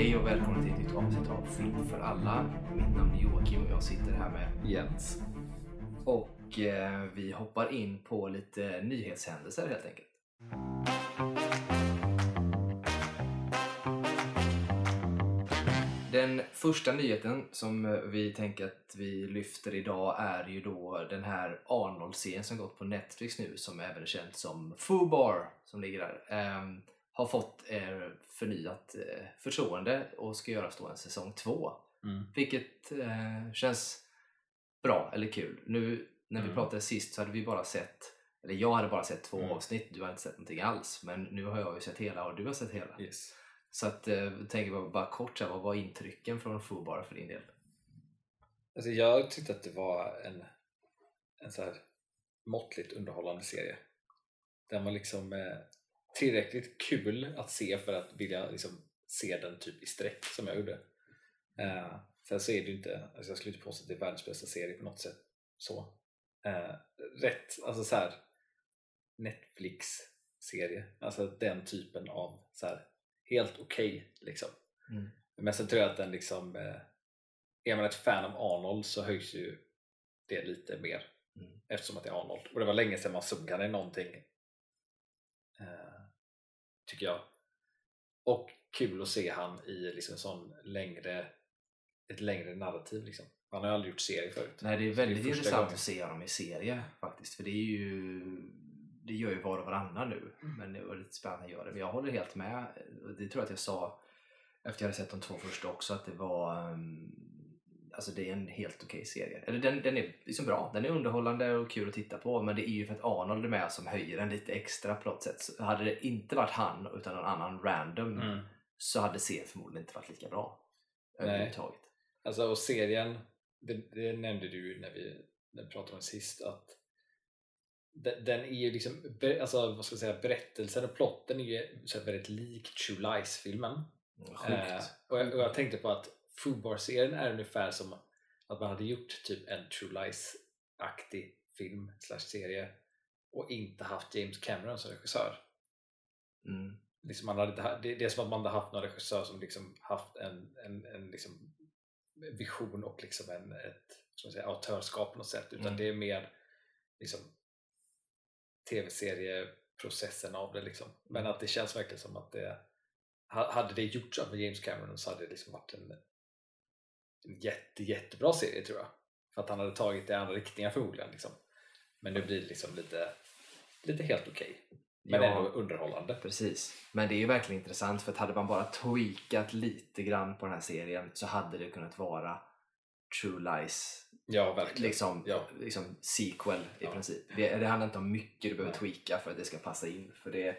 Hej och välkomna till ett nytt avsnitt av Film för alla. Mitt namn är Joakim och jag sitter här med Jens. och eh, vi hoppar in på lite nyhetshändelser helt enkelt. Den första nyheten som eh, vi tänker att vi lyfter idag är ju då den här Arnold-serien som gått på Netflix nu som även är känd som Fubar som ligger där. Eh, har fått eh, förnyat eh, förtroende och ska göras då en säsong två. Mm. Vilket eh, känns bra eller kul. Nu när vi Mm. pratade sist så hade vi bara sett, eller jag hade bara sett två Mm. avsnitt, du har inte sett någonting alls. Men nu har jag ju sett hela och du har sett hela. Yes. Så att, eh, tänker bara, bara kort, så här, vad var intrycken från Fubar för din del? Alltså jag tyckte att det var en, en så här måttligt underhållande serie. Den var liksom eh, tillräckligt kul att se för att vilja liksom, se den typ i sträck som jag gjorde. Eh, sen så är det ju inte, alltså jag skulle inte påstå att det är världens bästa serie på något sätt. Så. Eh, rätt, alltså så här Netflix-serie. Alltså den typen av så här, helt okej liksom. Mm. Men sen tror jag att den liksom eh, är man ett fan av Arnold så höjs ju det lite mer Mm. eftersom att det är Arnold. Och det var länge sedan man såg han i någonting tycker jag. Och kul att se han i liksom sån längre ett längre narrativ liksom. Han har aldrig gjort serie förut. Nej, det är väldigt första intressant gången. att se honom i serie faktiskt. För det är ju det gör ju var och varannan nu. Mm. Men det var lite spännande att göra det. Men jag håller helt med. Det tror jag att jag sa efter jag hade sett de två första också att det var um, Alltså det är en helt okej serie. Eller den, den är liksom bra. Den är underhållande och kul att titta på. Men det är ju för att Arnold är med som höjer den lite extra på något sätt. Så hade det inte varit han utan någon annan random Mm. så hade serien förmodligen inte varit lika bra. Överhuvudtaget. Alltså och serien, det, det nämnde du när vi, när vi pratade om sist att den, den är ju liksom, alltså vad ska jag säga, berättelsen och plotten är ju väldigt lik True Lies-filmen. Sjukt. Eh, och, och jag tänkte på att Foodbar-serien är ungefär som att man hade gjort typ en True Lies-aktig film slash serie och inte haft James Cameron som regissör. Mm. Liksom man hade, det, det är som att man hade haft någon regissör som liksom haft en, en, en liksom vision och liksom en, ett autörskap på något sätt utan Mm. det är mer liksom tv-serieprocessen av det liksom. Men att det känns verkligen som att det ha- hade det gjorts av James Cameron så hade det liksom varit en, en jätte, jättebra serie tror jag. För att han hade tagit det i andra riktningar förmodligen. Liksom. Men nu blir det liksom lite, lite helt okej. Men Ja. ändå underhållande. Precis, men det är ju verkligen intressant för att hade man bara tweakat lite grann på den här serien så hade det kunnat vara True Lies Ja, verkligen. liksom, Ja. liksom sequel i Ja. princip. Det, det handlar inte om mycket du behöver tweaka för att det ska passa in för det,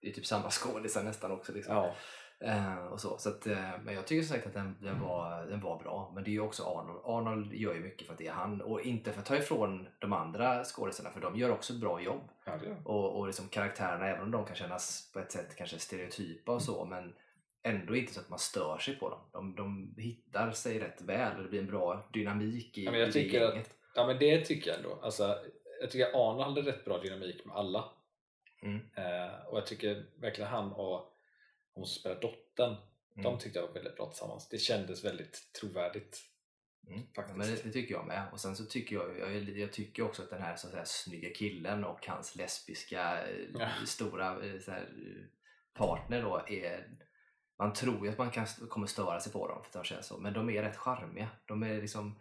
det är typ samma skådisar nästan också. Liksom. Ja, Eh, och så. Så att, eh, men jag tycker som sagt att den, den, var, den var bra. Men det är ju också Arnold. Arnold gör ju mycket för att det är han och inte för att ta ifrån de andra skådisarna för de gör också bra jobb ja det det. och, och liksom karaktärerna, även om de kan kännas på ett sätt kanske stereotypa och så, men ändå inte så att man stör sig på dem. De, de hittar sig rätt väl och det blir en bra dynamik i, Ja, men jag i det tycker att- gänget. Ja men det tycker jag ändå. Alltså, jag tycker Arnold hade rätt bra dynamik med alla. Mm. Eh, och jag tycker verkligen han och hon som spelar dottern, Mm. de tyckte jag var väldigt bra tillsammans. Det kändes väldigt trovärdigt. Mm. faktiskt. Men det, det tycker jag med. Och sen så tycker jag, jag, jag tycker också att den här så säga, snygga killen och hans lesbiska eh, Ja. stora eh, så här, eh, partner då är man tror ju att man kan, kommer störa sig på dem för de känns så, men de är rätt charmiga. De är liksom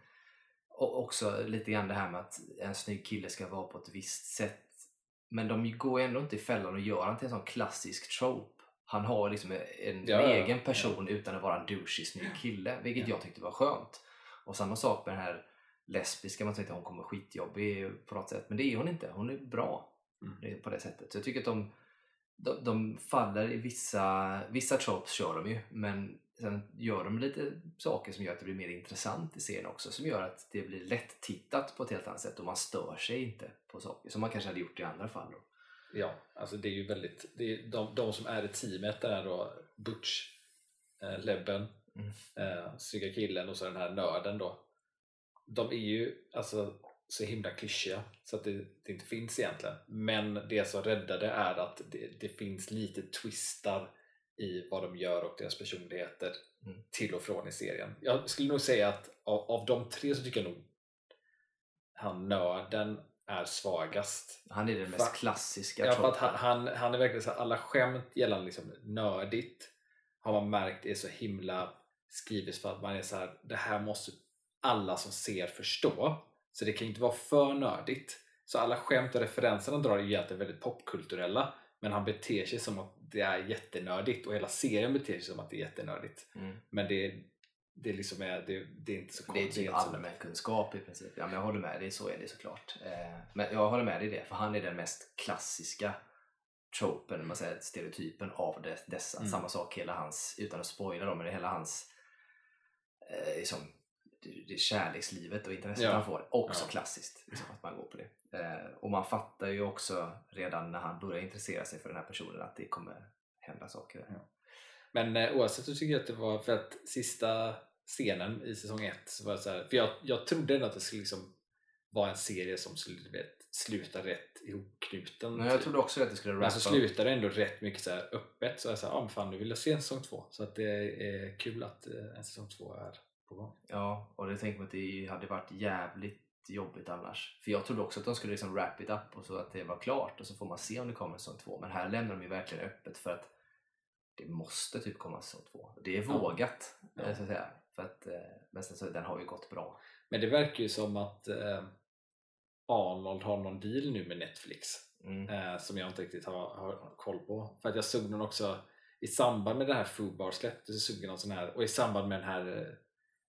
och också lite grann det här med att en snygg kille ska vara på ett visst sätt. Men de går ändå inte i fällan och gör han till en sån klassisk trope. Han har liksom en, Ja, ja, ja. egen person utan att vara en douchig snygg kille, vilket jag tyckte var skönt. Och samma sak med den här lesbiska, man tänkte att hon kommer skitjobbig på något sätt, men det är hon inte. Hon är bra Mm. På det sättet. Så jag tycker att de, de, de faller i vissa, vissa tropes kör de ju, men sen gör de lite saker som gör att det blir mer intressant i serien också, som gör att det blir lätt tittat på ett helt annat sätt och man stör sig inte på saker som man kanske hade gjort i andra fall. Då. Ja, alltså det är ju väldigt, det är de, de som är i teamet där då, Butch, eh, Lebben, Mm. eh, snygga killen och så den här nörden då. De är ju alltså så himla klyschiga så att det, det inte finns egentligen. Men det som räddar det är att det, det finns lite twistar i vad de gör och deras personligheter Mm. till och från i serien. Jag skulle nog säga att av, av de tre så tycker jag nog han nörden är svagast. Han är den mest Fa- klassiska Ja, för att han, han, han är verkligen så här, alla skämt gällande liksom nördigt har man märkt är så himla skrivet för att man är så här, det här måste alla som ser förstå. Så det kan inte vara för nördigt. Så alla skämt och referenser han drar är egentligen väldigt popkulturella men han beter sig som att det är jättenördigt och hela serien beter sig som att det är jättenördigt. Mm. Men det, det, liksom är, det, det är inte så Det är konstigt. typ allmänkunskap i princip. Ja, men jag håller med dig, så är det såklart. Eh, men jag håller med dig i det, för han är den mest klassiska tropen, man säger, stereotypen av det, dessa. Mm. Samma sak hela hans, utan att spoila dem, men hela hans eh, liksom, det, kärlekslivet och intresset Ja. han får. Också Ja. klassiskt, liksom, att man går på det. Eh, och man fattar ju också redan när han börjar intressera sig för den här personen att det kommer hända saker. där. Men eh, oavsett så tycker jag att det var för att sista scenen i säsong 1 så var det så här, för jag, jag trodde ändå att det skulle liksom vara en serie som skulle vet, sluta rätt ihopknuten. Jag typ. trodde också att det skulle Men så slutade det ändå rätt mycket så här öppet så jag sa, ja men fan nu vill jag se en säsong 2 så att det är kul att eh, en säsong 2 är på gång. Ja, och det tänker man att det hade varit jävligt jobbigt annars. För jag trodde också att de skulle liksom wrap it up och så att det var klart och så får man se om det kommer en säsong två. Men här lämnar de ju verkligen öppet för att det måste typ komma säsong två. Det är Ja. vågat, Ja. eh, så att säga. För att, eh, men sen så, den har ju gått bra. Men det verkar ju som att eh, Arnold har någon deal nu med Netflix Mm. eh, som jag inte riktigt har, har koll på. För att jag såg den också i samband med det här Fubar släpptes så såg jag någon sån här och i samband med den här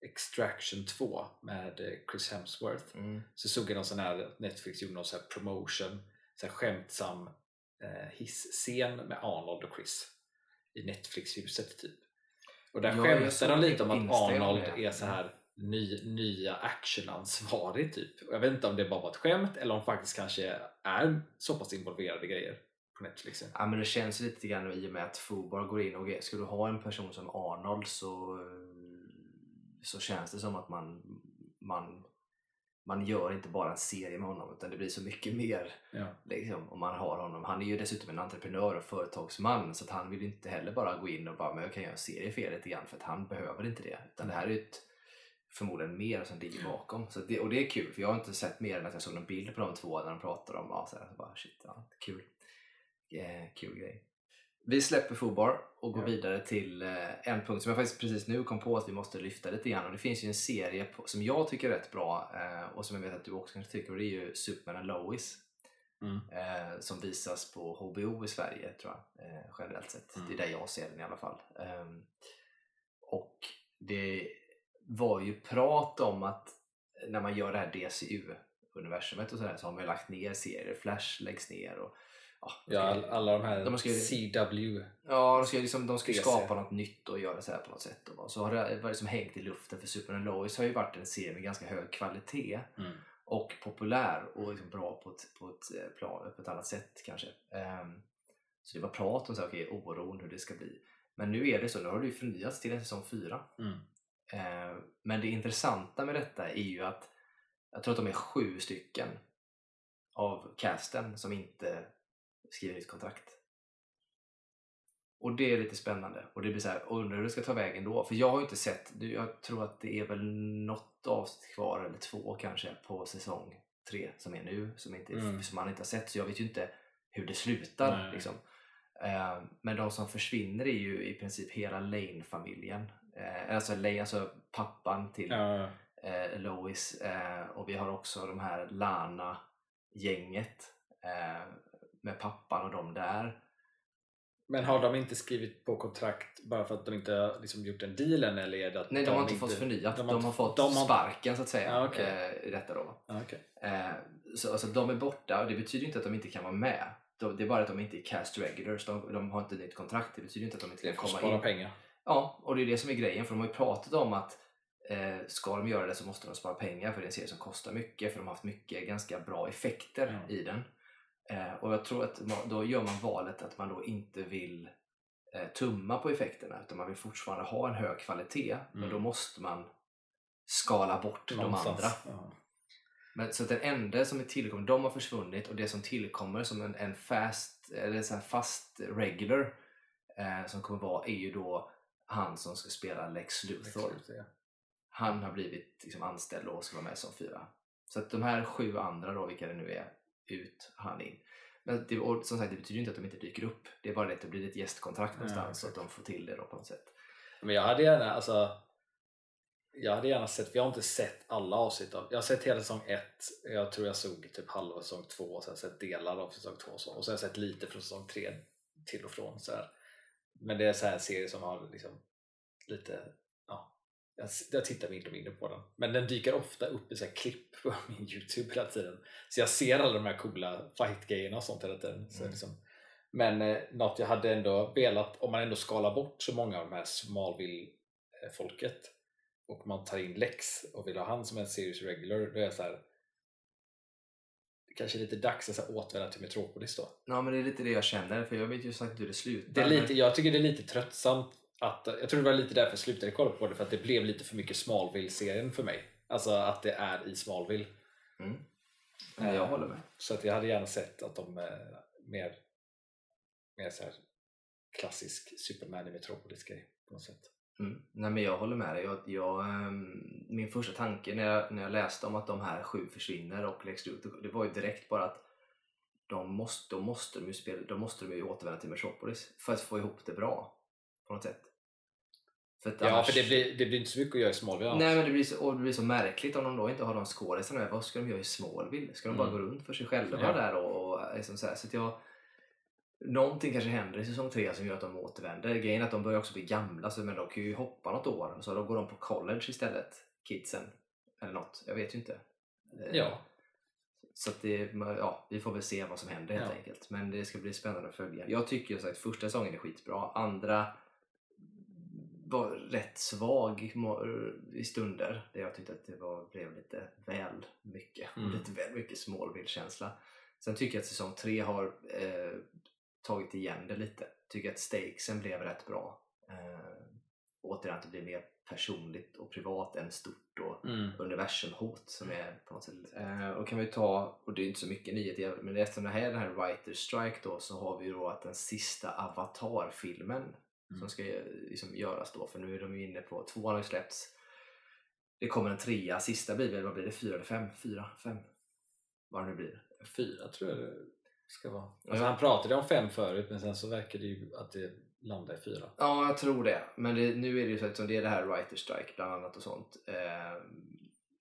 Extraction 2 med Chris Hemsworth Mm. så såg jag någon sån här Netflix gjorde någon sån här promotion så här skämtsam eh, hissscen med Arnold och Chris i Netflix-huset typ. Och där jag skämtar de lite om att Arnold är så här ny, nya actionansvarig typ. Och jag vet inte om det bara var ett skämt eller om faktiskt kanske är så pass involverade grejer på Netflix. Ja, men det känns lite grann i och med att Fubar går in och ska du ha en person som Arnold så, så känns det som att man, man, man gör inte bara en serie med honom utan det blir så mycket mer Ja. liksom, om man har honom. Han är ju dessutom en entreprenör och företagsman så att han vill inte heller bara gå in och bara men jag kan göra en serie er lite grann för att han behöver inte det. Utan det här är ett, förmodligen mer som ligger bakom. Så det, och det är kul för jag har inte sett mer än att jag såg en bild på de två när de pratar om ja, så här, så bara, shit, ja, kul. Eh, kul grej. Vi släpper Fubar och går Ja. vidare till eh, en punkt som jag faktiskt precis nu kom på att vi måste lyfta lite grann. Och det finns ju en serie som jag tycker är rätt bra eh, och som jag vet att du också kanske tycker och det är ju Superman and Lois Mm. eh, som visas på HBO i Sverige tror jag generellt sett. Mm. Det är där jag ser den i alla fall. Ehm, och det var ju prat om att när man gör det här DCU-universumet och sådär så har man ju lagt ner serier. Flash läggs ner och ja, Ja, all- alla de här De ska CW. Ja, de ska, liksom, de ska DC. skapa något nytt och göra så här på något sätt. Och så har det varit som hängt i luften för Superman Lois har ju varit en serie med ganska hög kvalitet Mm. och populär och liksom bra på ett, på, ett eh, plan, på ett annat sätt kanske. Ehm, så det var prat om så här, okej, oron hur det ska bli. Men nu är det så, nu har det ju förnyats till en säsong 4. Mm. Ehm, men det intressanta med detta är ju att jag tror att de är sju stycken av casten som inte skriver nytt kontrakt. Och det är lite spännande. Och det blir så här, undrar hur det ska ta vägen då. För jag har ju inte sett, jag tror att det är väl något avsnitt kvar, eller två kanske, på säsong tre som är nu, som, inte, Mm. som man inte har sett. Så jag vet ju inte hur det slutar. Liksom. Eh, men de som försvinner är ju i princip hela Lane-familjen. Eh, alltså, Lane, alltså pappan till Ja, eh, Lois eh, och vi har också de här Lana-gänget eh, med pappan och de där. men har de inte skrivit på kontrakt bara för att de inte har liksom gjort en deal än eller är det att Nej, de, har inte fått förnyat. De har, inte- fått de har- sparken så att säga Ja, okej. eh, i detta då. Ja, okej. Eh, så alltså, de är borta och det betyder inte att de inte kan vara med. De, det är bara att de inte är cast regulars. De, de har inte nytt kontrakt. Det betyder inte att de inte Det kan komma spara in. pengar. Ja, och det är det som är grejen. För de har ju pratat om att eh, ska de göra det så måste de spara pengar för det är en serie som kostar mycket. För de har haft mycket ganska bra effekter Mm. i den. Eh, och jag tror att ma- då gör man valet att man då inte vill eh, tumma på effekterna utan man vill fortfarande ha en hög kvalitet. Men Mm. då måste man skala bort de Någonstans. andra. Ja. Men, så att den enda som är tillkommer, de har försvunnit och det som tillkommer som en, en fast, eller så fast regular eh, som kommer vara är ju då han som ska spela Lex Luthor. Lex Luthor, ja. Han har blivit liksom anställd och ska vara med som fyra. Så att de här sju andra då, vilka det nu är, ut han in. Men det, och som sagt, det betyder ju inte att de inte dyker upp. Det är bara det att det blir ett gästkontrakt någonstans så att de får till det då på något sätt. Men jag hade gärna, alltså jag hade gärna sett, för jag har inte sett alla avsnitt av, jag har sett hela säsong 1, jag tror jag såg typ halva säsong 2 och sen sett delar av säsong 2 och så, och sen har jag sett lite från säsong 3 till och från så här. Men det är så här serier som har liksom lite, ja, jag, jag tittar mindre och mindre på den. Men den dyker ofta upp i så här klipp på min Youtube hela tiden. Så jag ser alla de här coola fight-grejerna och sånt hela tiden. Så Mm. liksom, men eh, något jag hade ändå velat, om man ändå skalar bort så många av de här Smallville-folket och man tar in Lex och vill ha han som en series regular, då är jag så här. Det kanske är lite dags att återvända till Metropolis då. Ja men det är lite det jag känner för jag vet ju sagt hur det slutar. Det är lite, jag tycker det är lite tröttsamt att, jag tror det var lite därför jag slutade kolla på det, för att det blev lite för mycket Smallville-serien för mig. Alltså att det är i Smallville. Mm. Ja, jag håller med. Så att jag hade gärna sett att de eh, mer, mer så här klassisk Superman i Metropolis-grej på något sätt. Mm. Nej men jag håller med dig. Jag, jag, ehm, min första tanke när jag, när jag läste om att de här sju försvinner och Lex Luthor, det var ju direkt bara att de måste, då måste de ju spela, då måste de ju återvända till Metropolis för att få ihop det bra på något sätt. För att Ja, annars- för det blir, det blir inte så mycket att göra i Smallville. Nej men det blir, så, och det blir så märkligt om de då inte har de skådisarna med. Vad ska de göra i Smallville? Ska de bara Mm. gå runt för sig själva Ja. där och, och liksom så, här. så att jag Någonting kanske händer i säsong tre som gör att de återvänder. Grejen är att de börjar också bli gamla så men de kan ju hoppa något år så då går de på college istället, kidsen. Eller något, jag vet ju inte. Eh, Ja, Så att det, ja, vi får väl se vad som händer helt Ja. enkelt. Men det ska bli spännande att följa. Jag tycker ju sagt första säsongen är skitbra. Andra var rätt svag i stunder. Där jag tyckte att det var, blev lite väl mycket. Mm. Lite väl mycket Smallville-känsla. Sen tycker jag att säsong tre har eh, tagit igen det lite. Tycker att stakesen blev rätt bra. Eh, återigen att det blir mer personligt och privat än stort och mm. universumhot som är på något sätt. Eh, och kan vi ta, och det är inte så mycket nyheter, men eftersom det här är den här writer strike då så har vi då att den sista Avatar-filmen som Mm. ska eh, liksom göras då, för nu är de ju inne på, tvåan har ju släppts. Det kommer en trea, sista blir väl, vad blir det, fyra eller fem? Fyra, fem? Vad det nu blir. Fyra tror jag det ska vara. Ja. Alltså, han pratade om fem förut men sen så verkar det ju att det landar i fyra. Ja, jag tror det. Men det, nu är det ju så att som det är det här writer strike bland annat och sånt. Eh,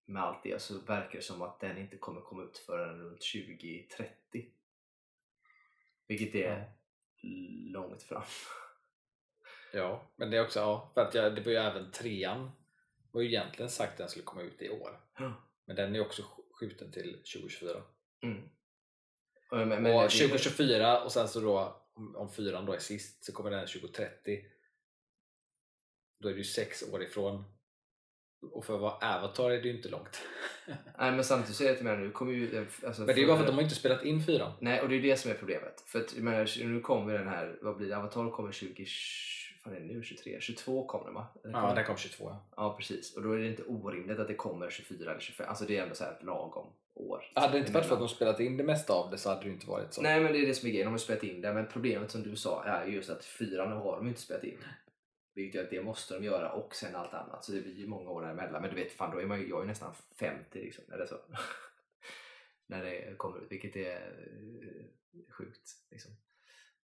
med allt det så verkar det som att den inte kommer komma ut förrän runt 2030. Vilket är Ja. långt fram. Ja, men det är också, ja, för att jag, det var ju även trean var ju egentligen sagt att den skulle komma ut i år. Men den är också sk- skjuten till 2024. Mm. Men, men, och det- 2024 och sen så då om, om fyran då är sist så kommer den 2030. Då är ju sex år ifrån. Och för att vara Avatar är det ju inte långt. Nej men samtidigt så är det till mig nu kommer ju... Alltså, Men det är ju bara för att de har inte spelat in fyran. Nej och det är det som är problemet. För att, menar, nu kommer den här, vad blir det? Avatar kommer 20... Vad är det nu? 23? 22 kommer den va? Eller Ja, kommer- den kom 22. ja. Ja precis, och då är det inte orimligt att det kommer 24 eller 25, alltså det är ändå så här lagom år. Hade det inte varit för att de spelat in det mesta av det så hade det ju inte varit så. Nej men det är det som är grejen, de har spelat in det, men problemet som du sa är just att fyran har de inte spelat in. Vilket gör att det måste de göra och sen allt annat, så det blir ju många år däremellan. Men du vet, fan då är man ju, jag är ju nästan 50 liksom, eller så. När det kommer ut, vilket är eh, sjukt. Liksom.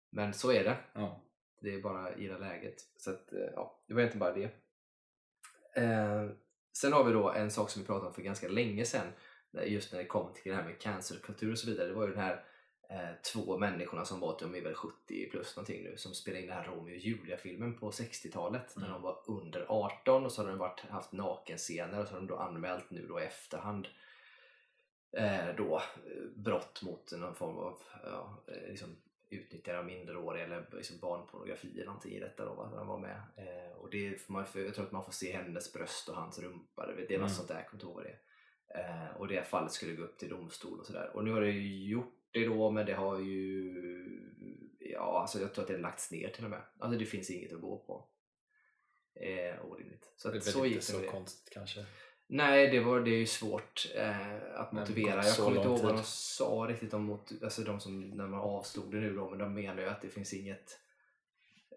Men så är det. Ja. Det är bara gilla läget. Så att, eh, ja, det var egentligen bara det. Eh, sen har vi då en sak som vi pratade om för ganska länge sedan. när- Just när det kom till det här med cancerkultur och så vidare. Det var ju den här eh, två människorna som var, de är väl 70 plus någonting nu, som spelade in den här Romeo och Julia-filmen på 60-talet när Mm. de var under 18 och så har de varit, haft nakenscener och så har de då anmält nu då i efterhand eh, då, eh, brott mot någon form av ja, eh, liksom, utnyttjande av minderåriga eller liksom barnpornografi eller någonting i detta då, va, de var med. Eh, och det får man, jag tror att man får se hennes bröst och hans rumpa, det, det är något Mm. sånt där, jag kommer det. Eh, och det fallet skulle gå upp till domstol och sådär. Och nu har det ju gjort det då, men det har ju... Ja, alltså jag tror att det har lagts ner till och med. Alltså det finns inget att gå på. Eh, orimligt. Så, Det är att väl så inte så det. konstigt kanske. Nej, det, var, det är ju svårt eh, att motivera. Jag kommer inte ihåg vad de sa riktigt om mot, alltså de som när man avstod det nu då, men de menar ju att det finns inget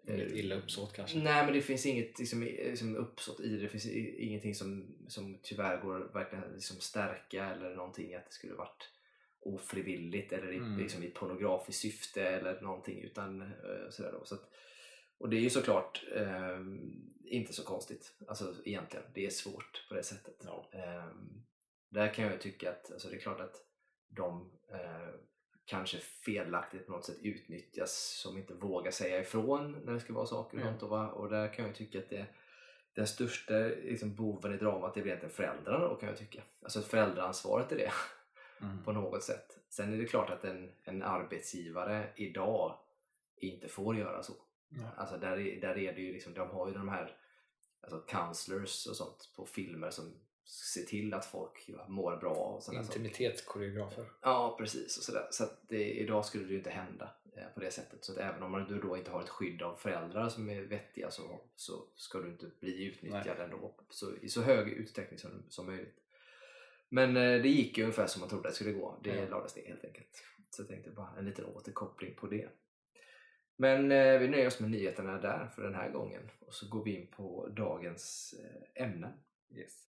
Inget illa uppsåt kanske? Nej, men det finns inget liksom, liksom uppsåt i det. Det finns ingenting som, som tyvärr går att verkligen liksom stärka eller någonting att det skulle varit ofrivilligt eller i, Mm. liksom, i pornografiskt syfte eller någonting. Utan, eh, sådär då. Så att, och det är ju såklart eh, inte så konstigt. Alltså egentligen. Det är svårt på det sättet. Ja. Eh, där kan jag tycka att alltså, det är klart att de eh, kanske felaktigt på något sätt utnyttjas som inte vågar säga ifrån när det ska vara saker och Mm. sånt. Och, och där kan jag tycka att det den största liksom, boven i dramat är egentligen föräldrarna då kan jag tycka. Alltså föräldraansvaret är det Mm. på något sätt. Sen är det klart att en, en arbetsgivare idag inte får göra så. Ja. Alltså där är, där är det ju liksom, de har ju de här alltså counselors och sånt på filmer som ser till att folk mår bra och. Intimitetskoreografer. Ja, precis. Och sådär. Så det, idag skulle det ju inte hända eh, på det sättet. Så även om man- du då inte har ett skydd av föräldrar som är vettiga så, så ska du inte bli utnyttjad ändå så, i så hög utsträckning som, som möjligt. Men eh, det gick ju ungefär som man trodde att det skulle gå. Det Ja. lades ner helt enkelt. Så jag tänkte bara en liten återkoppling på det. Men eh, vi nöjer oss med nyheterna där för den här gången och så går vi in på dagens eh, ämnen. Yes.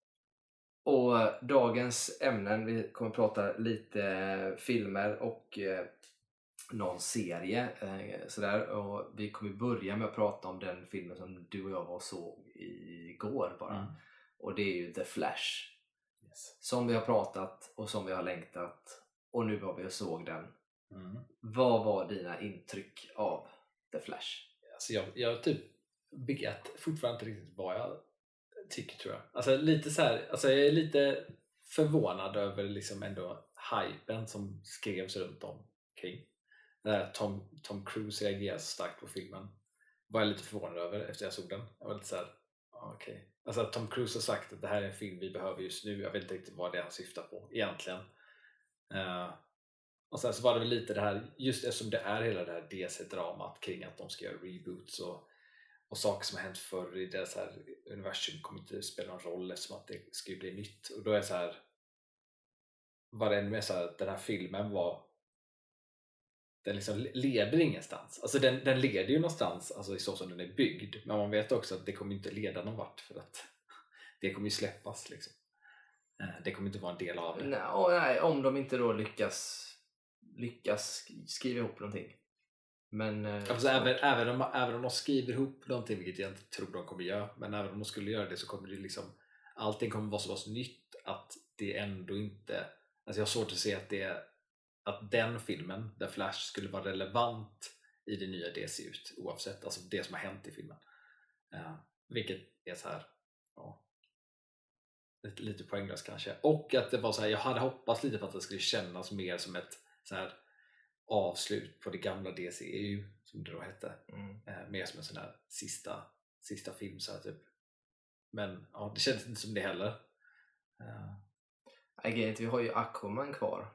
Och eh, dagens ämnen, vi kommer prata lite eh, filmer och eh, någon serie. Eh, sådär. Och vi kommer börja med att prata om den filmen som du och jag var och såg igår bara. Mm. Och det är ju The Flash. Yes. Som vi har pratat och som vi har längtat. Och nu var vi och såg den. Mm. Vad var dina intryck av The Flash? Alltså jag, jag typ vet fortfarande inte riktigt vad jag tycker tror jag. Alltså lite så här, alltså jag är lite förvånad över liksom ändå hypen som skrevs runt omkring. När eh, Tom, Tom Cruise reagerade så starkt på filmen var jag lite förvånad över efter jag såg den. Jag var lite såhär, ja, ah, Okay. Alltså att Tom Cruise har sagt att det här är en film vi behöver just nu. Jag vet inte riktigt vad det är han syftar på egentligen. Uh, och sen så var det väl lite det här, just eftersom det är hela det här DC-dramat kring att de ska göra reboots och, och saker som har hänt förr i deras här universum kommer inte spela någon roll eftersom att det ska ju bli nytt. Och då är det så här var det ännu mer så här den här filmen var den liksom leder ingenstans. Alltså den, den leder ju någonstans alltså i så som den är byggd men man vet också att det kommer inte leda någon vart för att det kommer ju släppas liksom. Eh, det kommer inte vara en del av det. Nej, och nej, om de inte då lyckas, lyckas sk- skriva ihop någonting. Men... Alltså, så- även, även, om, även om de skriver ihop någonting, vilket jag inte tror de kommer göra, men även om de skulle göra det så kommer det liksom allting kommer vara så pass nytt att det ändå inte alltså jag har svårt att se att det att den filmen, The Flash, skulle vara relevant i det nya DC ut oavsett, alltså det som har hänt i filmen. Eh, vilket är så här ja, lite, lite poänglöst kanske. Och att det var så här, jag hade hoppats lite på att det skulle kännas mer som ett så här avslut på det gamla DCEU som det då hette. Mm. Eh, mer som en sån här sista, sista film så här, typ. Men ja, det kändes inte som det heller. Eh, grejen vi har ju Aquaman kvar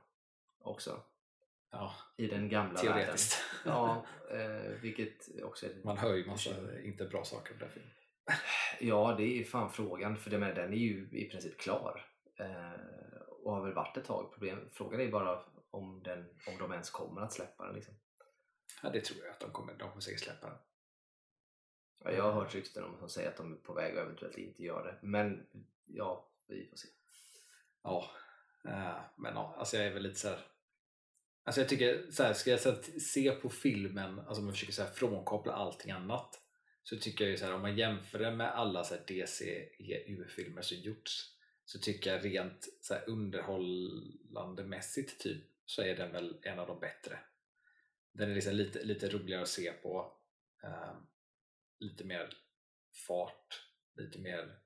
också. ja, I den gamla teoretiskt. världen. Ja, eh, vilket också är Man hör ju massa inte bra saker om den filmen. Ja, det är ju fan frågan. För det med, den är ju i princip klar. Eh, och har väl varit ett tag. Problem, frågan är bara om, den, om de ens kommer att släppa den. Liksom. Ja, det tror jag att de kommer, de kommer säkert släppa den. Ja, jag har hört rykten om som säger att de är på väg och eventuellt inte gör det. Men ja, vi får se. Ja, eh, men ja, alltså jag är väl lite så här. Alltså jag tycker, så här, ska jag så här, se på filmen, alltså om jag försöker så här, frånkoppla allting annat så tycker jag ju så här, om man jämför det med alla så här DC-EU-filmer som gjorts så tycker jag rent så här, underhållandemässigt typ så är den väl en av de bättre. Den är liksom lite, lite roligare att se på, eh, lite mer fart, lite mer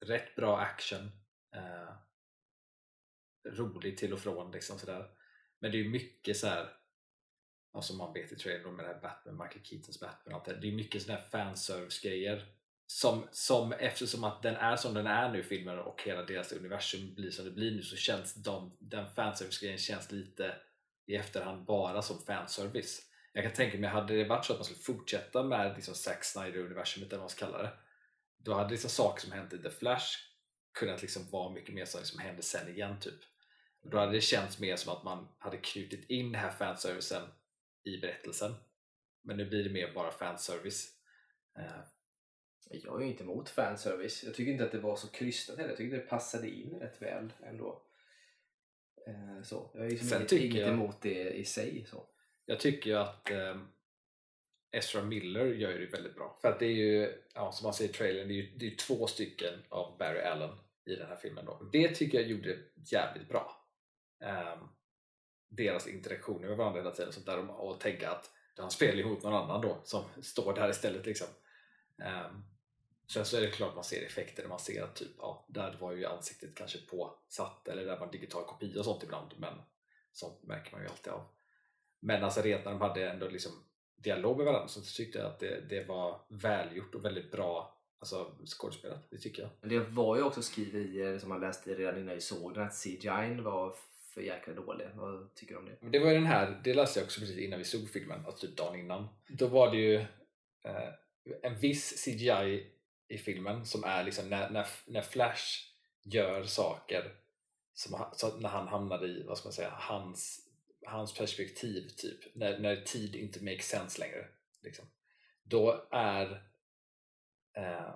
rätt bra action. Eh, rolig till och från liksom sådär. Men det är mycket så här som som man vet i trailern med det här Batman, Michael Keatons Batman och allt det. Det är mycket sådana här fanservice-grejer som, som eftersom att den är som den är nu filmen och hela deras universum blir som det blir nu så känns de, den fanservice-grejen känns lite i efterhand bara som fanservice. Jag kan tänka mig, hade det varit så att man skulle fortsätta med liksom Zack Snyder-universumet eller vad man ska kalla det då hade liksom saker som hände i The Flash kunnat liksom vara mycket mer saker som liksom hände sen igen typ. Då hade det känts mer som att man hade knutit in den här fanservicen i berättelsen Men nu blir det mer bara fanservice. Eh, Eh, Jag är ju inte emot fanservice. Jag tycker inte att det var så krystat heller. Jag tycker det passade in rätt väl ändå. Eh, Så. Jag är liksom Sen inget, tycker inget jag- emot det i sig. Så. Jag tycker ju att eh, Ezra Miller gör ju det väldigt bra. För att det är ju, ja, som man ser i trailern, det är ju det är två stycken av Barry Allen i den här filmen. Då. Det tycker jag gjorde jävligt bra. Ehm, deras interaktioner med varandra hela tiden sånt där, och tänka att han spelar ihop någon annan då som står där istället. Liksom. Ehm, sen så är det klart man ser effekter när man ser att typ, ja, där var ju ansiktet kanske påsatt eller där var en digital kopia och sånt ibland men sånt märker man ju alltid av. Men alltså rent när de hade ändå liksom dialog med varandra så tyckte jag att det, det var välgjort och väldigt bra alltså, skådespelat, det tycker jag. Men det var ju också skriverier som man läste redan innan vi såg den att CGI var för jäkla dålig. Vad tycker du om det? Men det var ju den här, det läste jag också precis innan vi såg filmen, alltså typ dagen innan. Då var det ju eh, en viss CGI i filmen som är liksom när, när, när Flash gör saker som, så när han hamnar i, vad ska man säga, hans, hans perspektiv typ, när, när tid inte makes sense längre. Liksom. Då är eh,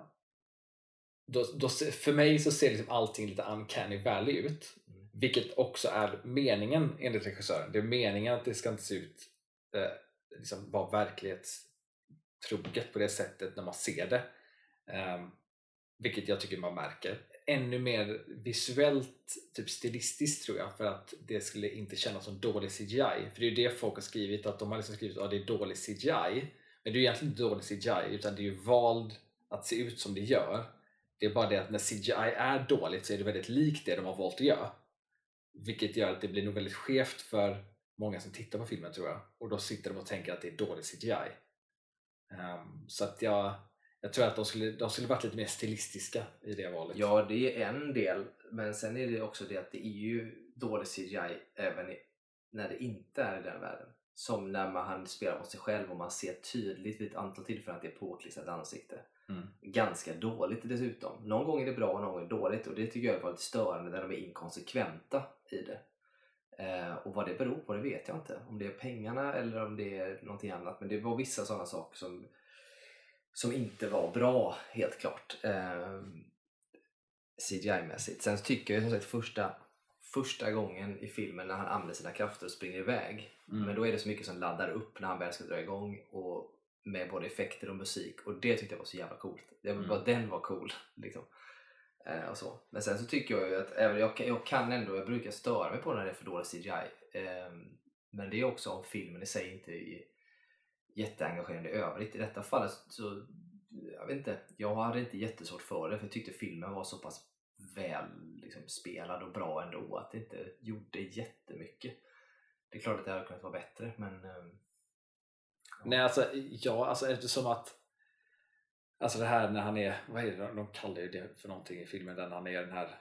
då, då, för mig så ser liksom allting lite uncanny valley ut. Mm. Vilket också är meningen enligt regissören. Det är meningen att det ska inte se ut eh, liksom vara verklighetstroget på det sättet när man ser det. Ehm, vilket jag tycker man märker. Ännu mer visuellt, typ stilistiskt tror jag för att det skulle inte kännas som dålig CGI. För det är ju det folk har skrivit, att de har liksom skrivit att det är dålig CGI. Men det är ju egentligen inte dålig CGI utan det är ju vald att se ut som det gör. Det är bara det att när CGI är dåligt så är det väldigt likt det de har valt att göra. Vilket gör att det blir nog väldigt skevt för många som tittar på filmen tror jag. Och då sitter de och tänker att det är dålig CGI. Um, ehm, så att jag, jag tror att de skulle, de skulle varit lite mer stilistiska i det valet. Ja, det är en del. Men sen är det också det att det är ju dålig CGI även i, när det inte är i den världen. Som när man han spelar mot sig själv och man ser tydligt vid ett antal tillfällen att det är påklistrat ansikte. Mm. Ganska dåligt dessutom. Någon gång är det bra och någon gång är det dåligt och det tycker jag var lite störande när de är inkonsekventa i det. Eh, och vad det beror på det vet jag inte. Om det är pengarna eller om det är någonting annat. Men det var vissa sådana saker som, som inte var bra helt klart. Eh, CGI-mässigt. Sen så tycker jag som sagt första, första gången i filmen när han använder sina krafter och springer iväg. Mm. Men då är det så mycket som laddar upp när han väl ska dra igång och med både effekter och musik och det tyckte jag var så jävla coolt. Det var Mm. bara den var cool. Liksom. Eh, och så. Men sen så tycker jag ju att även jag, kan- jag kan ändå, jag brukar störa mig på när det är för dålig CGI. Eh, men det är också om filmen i sig inte är jätteengagerande i övrigt. I detta fallet så, jag vet inte, jag hade inte jättesvårt för det för jag tyckte filmen var så pass väl liksom, spelad och bra ändå att det inte gjorde jättemycket. Det är klart att det hade kunnat vara bättre men ehm, Ja. Nej, alltså, ja, alltså eftersom att Alltså det här när han är, vad är det de- kallar ju det för någonting i filmen, där han är den här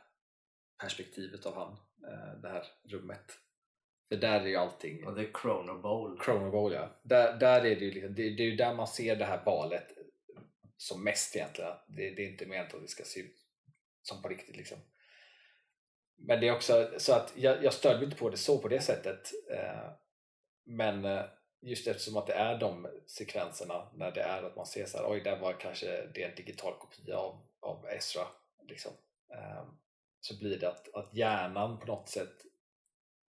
perspektivet av han, eh, det här rummet. För där är ju allting och The Chrono Bowl. Chrono Bowl ja. Där, där är det, ju liksom, det, det är ju där man ser det här valet som mest egentligen. Det, det är inte menat att det ska se ut som på riktigt liksom. Men det är också så att jag, jag störde mig inte på det så på det sättet. Eh, men eh, just eftersom att det är de sekvenserna när det är att man ser så här, oj där var kanske det är en digital kopia av, av Ezra. Liksom. Eh, så blir det att, att hjärnan på något sätt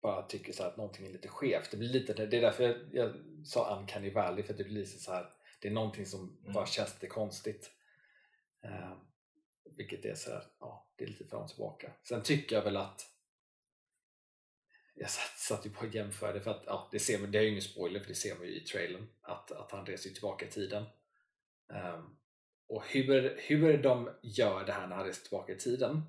bara tycker så att någonting är lite skevt. Det, blir lite, det är därför jag, jag sa Uncanny Valley, för att det blir lite så här, det är någonting som Mm. bara känns lite konstigt. Eh, vilket är så här, ja, det är lite fram och tillbaka. Sen tycker jag väl att jag satt, satt ju på och jämförde för att ja, det, ser man, det är ju ingen spoiler för det ser man ju i trailern att, att han reser tillbaka i tiden. Ehm, och hur, hur de gör det här när han reser tillbaka i tiden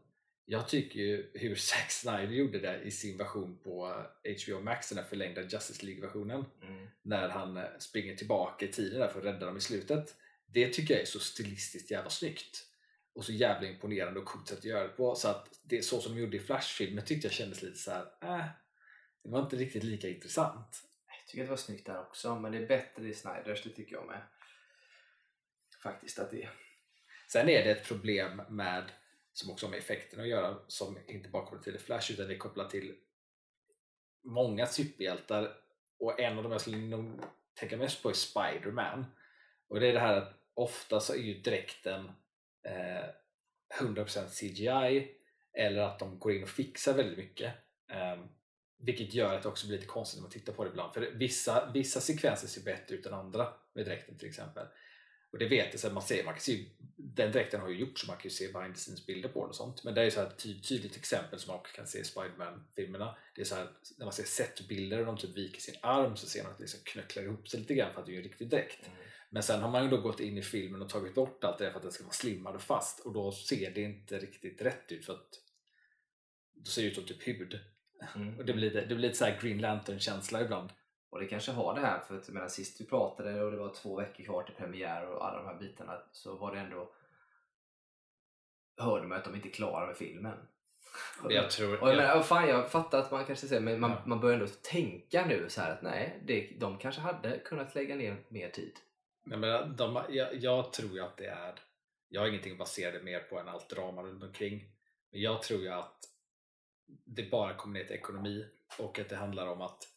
jag tycker ju hur Zack Snyder gjorde det i sin version på HBO Max, den här förlängda Justice League-versionen Mm. när han eh, springer tillbaka i tiden där för att rädda dem i slutet. Det tycker jag är så stilistiskt jävla snyggt. Och så jävla imponerande och coolt sätt att göra det på. Så att det så som de gjorde i Flash-filmen tyckte jag kändes lite så här. Äh, det var inte riktigt lika intressant. Jag tycker att det var snyggt där också men det är bättre i Snyders, det tycker jag med. Faktiskt att det är. Sen är det ett problem med, som också har med effekten att göra, som inte bara kopplat till The Flash utan det är kopplat till många superhjältar och en av dem jag skulle nog tänka mest på är Spiderman Och det är det här att ofta så är ju dräkten eh, 100% CGI eller att de går in och fixar väldigt mycket. Eh, vilket gör att det också blir lite konstigt när man tittar på det ibland. För vissa, vissa sekvenser ser bättre ut än andra med dräkten till exempel. Och det vet jag, så man, ser, man kan se, den dräkten har ju gjorts så man kan ju se behind the scenes bilder på den och sånt. Men det är så ett ty tydligt exempel som man också kan se i Spiderman-filmerna. Det är så här, när man ser setbilder och de typ viker sin arm så ser man att det liksom knöcklar ihop sig lite grann för att det är en riktig dräkt. Mm. Men sen har man ju då gått in i filmen och tagit bort allt det för att den ska vara slimmad och fast och då ser det inte riktigt rätt ut för att då ser det ut som typ hud. Mm. Och det blir lite, det blir lite så Green Lantern-känsla ibland. Och det kanske har det här, för att medan sist vi pratade och det var två veckor kvar till premiär och alla de här bitarna så var det ändå hörde man att de inte är klara med filmen. Jag tror... Och jag, menar, fan, jag fattar att man kanske säger, men man, ja. man börjar ändå tänka nu så här att nej, det, de kanske hade kunnat lägga ner mer tid. Men, men de, jag, jag tror ju att det är, jag har ingenting att basera det mer på än allt drama runt omkring. Men jag tror ju att det bara kommer ner till ekonomi och att det handlar om att,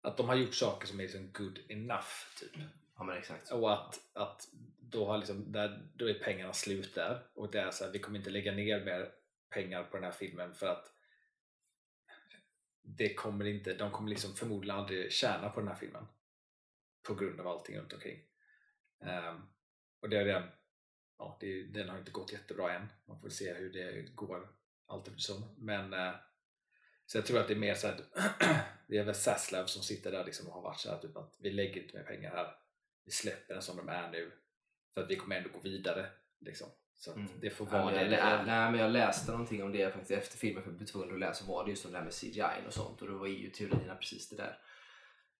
att de har gjort saker som är liksom good enough. Typ. Ja, men exakt. Och att, att då, har liksom, där, då är pengarna slut där och det är så här, vi kommer inte lägga ner mer pengar på den här filmen för att det kommer inte, de kommer liksom förmodligen aldrig tjäna på den här filmen på grund av allting runt omkring. Um, och det är redan, ja, det, den har inte gått jättebra än. Man får se hur det går allt eftersom. Men uh, så jag tror att det är mer så att det är väl Saslav som sitter där liksom och har varit så här, typ att vi lägger inte mer pengar här. Vi släpper den som de är nu för att vi kommer ändå gå vidare. Liksom. Så mm. det får vara ja, det är. Nej, men jag läste någonting om det faktiskt efter filmen för jag blev tvungen att läsa var det just om det här med CGI och sånt och då var ju teorierna precis det där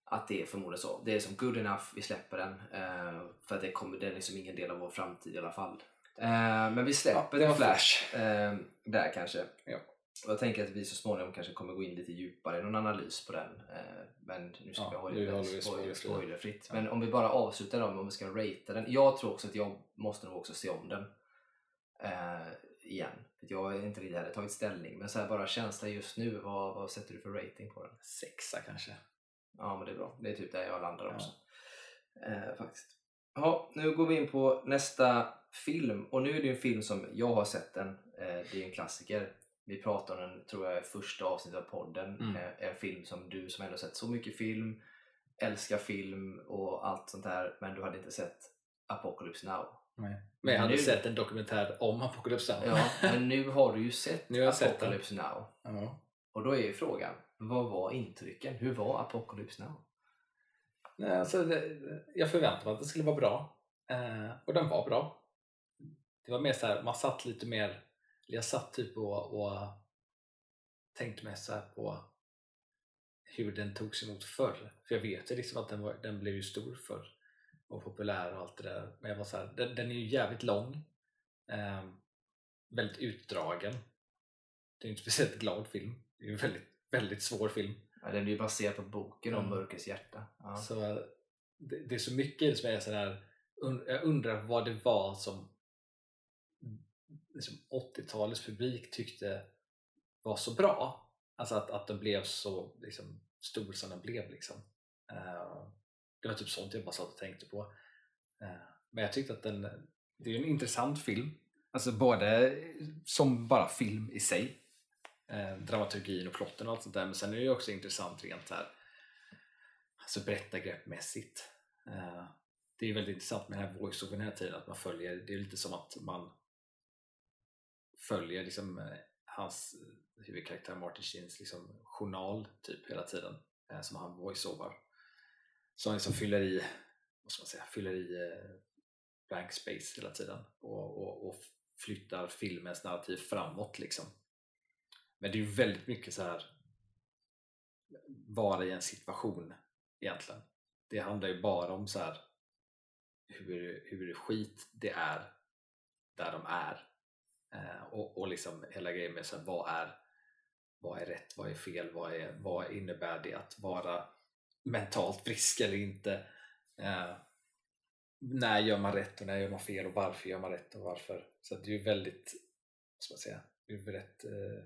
att det är förmodligen så. Det är som good enough, vi släpper den. Eh, för att det, kommer, det är liksom ingen del av vår framtid i alla fall. Eh, men vi släpper ja, Flash eh, där kanske. Ja. Och jag tänker att vi så småningom kanske kommer gå in lite djupare i någon analys på den. Eh, men nu ska ja, vi hålla det spoiler, spoilerfritt. Ja. Men om vi bara avslutar dem, om vi ska ratea den. Jag tror också att jag måste nog också se om den eh, igen. Jag har inte riktigt tagit ställning. Men så här, bara känsla just nu, vad, vad sätter du för rating på den? Sexa kanske. Ja, men det är bra. Det är typ där jag landar också. Eh, faktiskt. Ja, nu går vi in på nästa film. Och nu är det en film som jag har sett den. Eh, det är en klassiker. Vi pratade om den, tror jag, första avsnittet av podden. Mm. Eh, en film som du som ändå sett så mycket film, älskar film och allt sånt där. Men du hade inte sett Apocalypse Now. Nej. Men jag hade nu... sett en dokumentär om Apocalypse Now. ja, men nu har du ju sett nu Apocalypse sett Now. Ja. Och då är ju frågan, vad var intrycken? Hur var Apocalypse Now? Nej, alltså, jag förväntade mig att det skulle vara bra eh, och den var bra. Det var mer så här, man satt lite mer, jag satt typ och, och tänkte mest så på hur den togs emot förr. För jag vet ju liksom att den, var, den blev ju stor förr och populär och allt det där. Men jag var så här, den, den är ju jävligt lång. Eh, väldigt utdragen. Det är inte speciellt glad film. Det är en väldigt, väldigt svår film. Ja, den är ju baserad på boken om mm. Mörkrets hjärta. Ja. Så det, det, är så mycket som är sådär, jag undrar vad det var som liksom 80-talets publik tyckte var så bra. Alltså att, att den blev så liksom, stor som den blev. Liksom. Uh, det var typ sånt jag bara satt och tänkte på. Uh, men jag tyckte att den, det är en intressant film. Alltså både som bara film i sig eh, dramaturgin och plotten och allt sånt där. Men sen är det ju också intressant rent här alltså berättargreppmässigt. Eh, det är väldigt intressant med den här voice-overn här tiden, att man följer, det är lite som att man följer liksom eh, hans eh, huvudkaraktär Martin Sheens liksom journal typ hela tiden eh, som han voice-over. Som liksom fyller i, vad ska man säga, fyller i blank space hela tiden och, och, och flyttar filmens narrativ framåt liksom. Men det är ju väldigt mycket så här vara i en situation egentligen. Det handlar ju bara om så här hur, hur skit det är där de är. Eh, och, och liksom hela grejen med så här, vad, är, vad är rätt, vad är fel, vad, är, vad innebär det att vara mentalt frisk eller inte? Eh, när gör man rätt och när gör man fel och varför gör man rätt och varför? Så det är ju väldigt, vad ska man säga, det är eh,